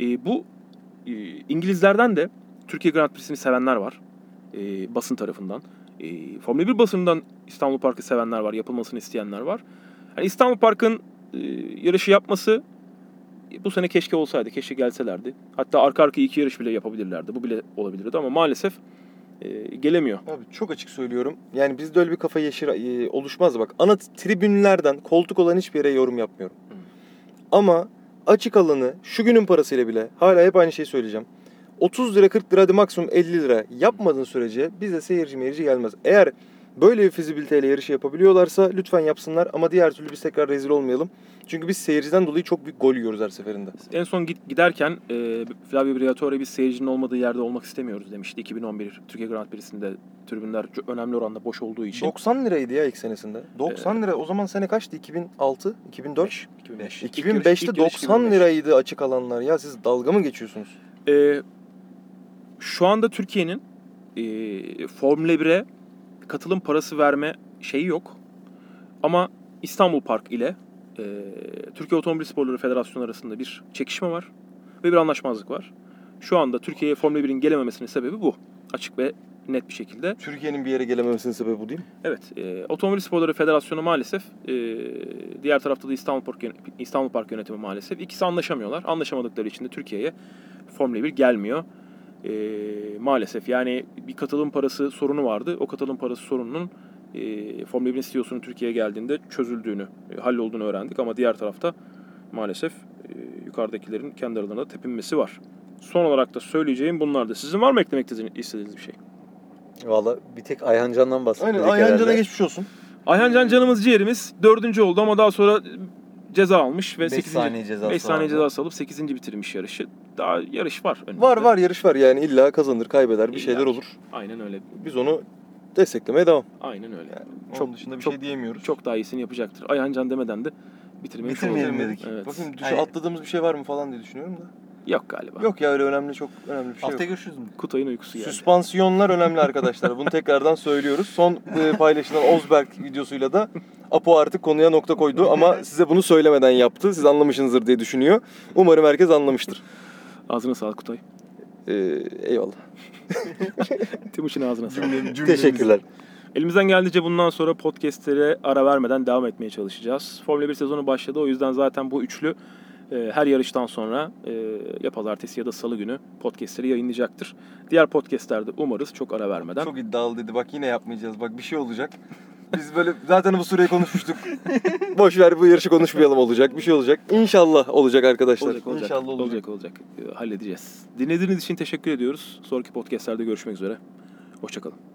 E, bu e, İngilizlerden de Türkiye Grand Prix'sini sevenler var. E, basın tarafından. E, Formula 1 basınından İstanbul Park'ı sevenler var. Yapılmasını isteyenler var. Yani İstanbul Park'ın e, yarışı yapması bu sene keşke olsaydı. Keşke gelselerdi. Hatta arka arka iki yarış bile yapabilirlerdi. Bu bile olabilirdi ama maalesef e, gelemiyor. Abi çok açık söylüyorum. Yani bizde öyle bir kafa yeşil e, oluşmaz bak. Ana tribünlerden koltuk olan hiçbir yere yorum yapmıyorum. Hı. Ama açık alanı şu günün parasıyla bile hala hep aynı şeyi söyleyeceğim. 30 lira 40 lira hadi maksimum 50 lira yapmadığın sürece bize seyirci meyirci gelmez. Eğer böyle bir fizibiliteyle yarışı yapabiliyorlarsa lütfen yapsınlar ama diğer türlü biz tekrar rezil olmayalım. Çünkü biz seyirciden dolayı çok büyük gol yiyoruz her seferinde. En son git, giderken e, Flavio Briatore biz seyircinin olmadığı yerde olmak istemiyoruz demişti. 2011 Türkiye Grand Prix'sinde tribünler önemli oranda boş olduğu için. 90 liraydı ya ilk senesinde. 90 lira o zaman sene kaçtı? 2006, 2004? 2005. 2005'te 90 liraydı açık alanlar ya siz dalga mı geçiyorsunuz? Ee, şu anda Türkiye'nin e, Formula 1'e katılım parası verme şeyi yok. Ama İstanbul Park ile e, Türkiye Otomobil Sporları Federasyonu arasında bir çekişme var ve bir anlaşmazlık var. Şu anda Türkiye'ye Formula 1'in gelememesinin sebebi bu. Açık ve net bir şekilde. Türkiye'nin bir yere gelememesinin sebebi bu değil mi? Evet, e, Otomobil Sporları Federasyonu maalesef, e, diğer tarafta da İstanbul Park, İstanbul Park Yönetimi maalesef. İkisi anlaşamıyorlar. Anlaşamadıkları için de Türkiye'ye Formula 1 gelmiyor. E, maalesef yani bir katılım parası sorunu vardı. O katılım parası sorununun e, Formula 1'in CEO'sunun Türkiye'ye geldiğinde çözüldüğünü, e, hallolduğunu öğrendik. Ama diğer tarafta maalesef e, yukarıdakilerin kendi aralarında tepinmesi var. Son olarak da söyleyeceğim bunlardı. Sizin var mı eklemek istediğiniz bir şey? Valla bir tek Ayhan Can'dan bahsettik Aynen Ayhan Can'a geçmiş olsun. Ayhan Can canımız ciğerimiz dördüncü oldu ama daha sonra ceza almış ve Beş 8. saniye cezası 5 saniye cezası alıp 8. bitirmiş yarışı. Daha yarış var. önünde. Var var yarış var yani illa kazanır kaybeder bir İlla şeyler olur. Aynen öyle. Biz onu desteklemeye devam. Aynen öyle. Yani Çok- çok dışında bir çok- şey diyemiyoruz. Çok daha iyisini yapacaktır. Ayhan Can demeden de bitirmeyi Bitirmeyelim dedik. Evet. Bakayım düşü Hayır. atladığımız bir şey var mı falan diye düşünüyorum da. Yok galiba. Yok ya öyle önemli çok önemli bir şey Haftaya yok. görüşürüz mü? Kutay'ın uykusu geldi. Süspansiyonlar önemli arkadaşlar. Bunu tekrardan söylüyoruz. Son e, paylaşılan Ozberg videosuyla da Apo artık konuya nokta koydu ama size bunu söylemeden yaptı. Siz anlamışsınızdır diye düşünüyor. Umarım herkes anlamıştır. Ağzına sağlık Kutay. Ee, eyvallah. Timuçin ağzına sağlık. Teşekkürler. Elimizden geldiğince bundan sonra podcastlere ara vermeden devam etmeye çalışacağız. Formula 1 sezonu başladı. O yüzden zaten bu üçlü e, her yarıştan sonra e, ya pazartesi ya da salı günü podcastleri yayınlayacaktır. Diğer podcastlerde umarız çok ara vermeden. Çok iddialı dedi. Bak yine yapmayacağız. Bak bir şey olacak. Biz böyle zaten bu süreyi konuşmuştuk. Boş ver bu yarışı konuşmayalım olacak. Bir şey olacak. İnşallah olacak arkadaşlar. Olacak olacak. İnşallah olacak. olacak olacak. E, halledeceğiz. Dinlediğiniz için teşekkür ediyoruz. Sonraki podcastlerde görüşmek üzere. Hoşçakalın.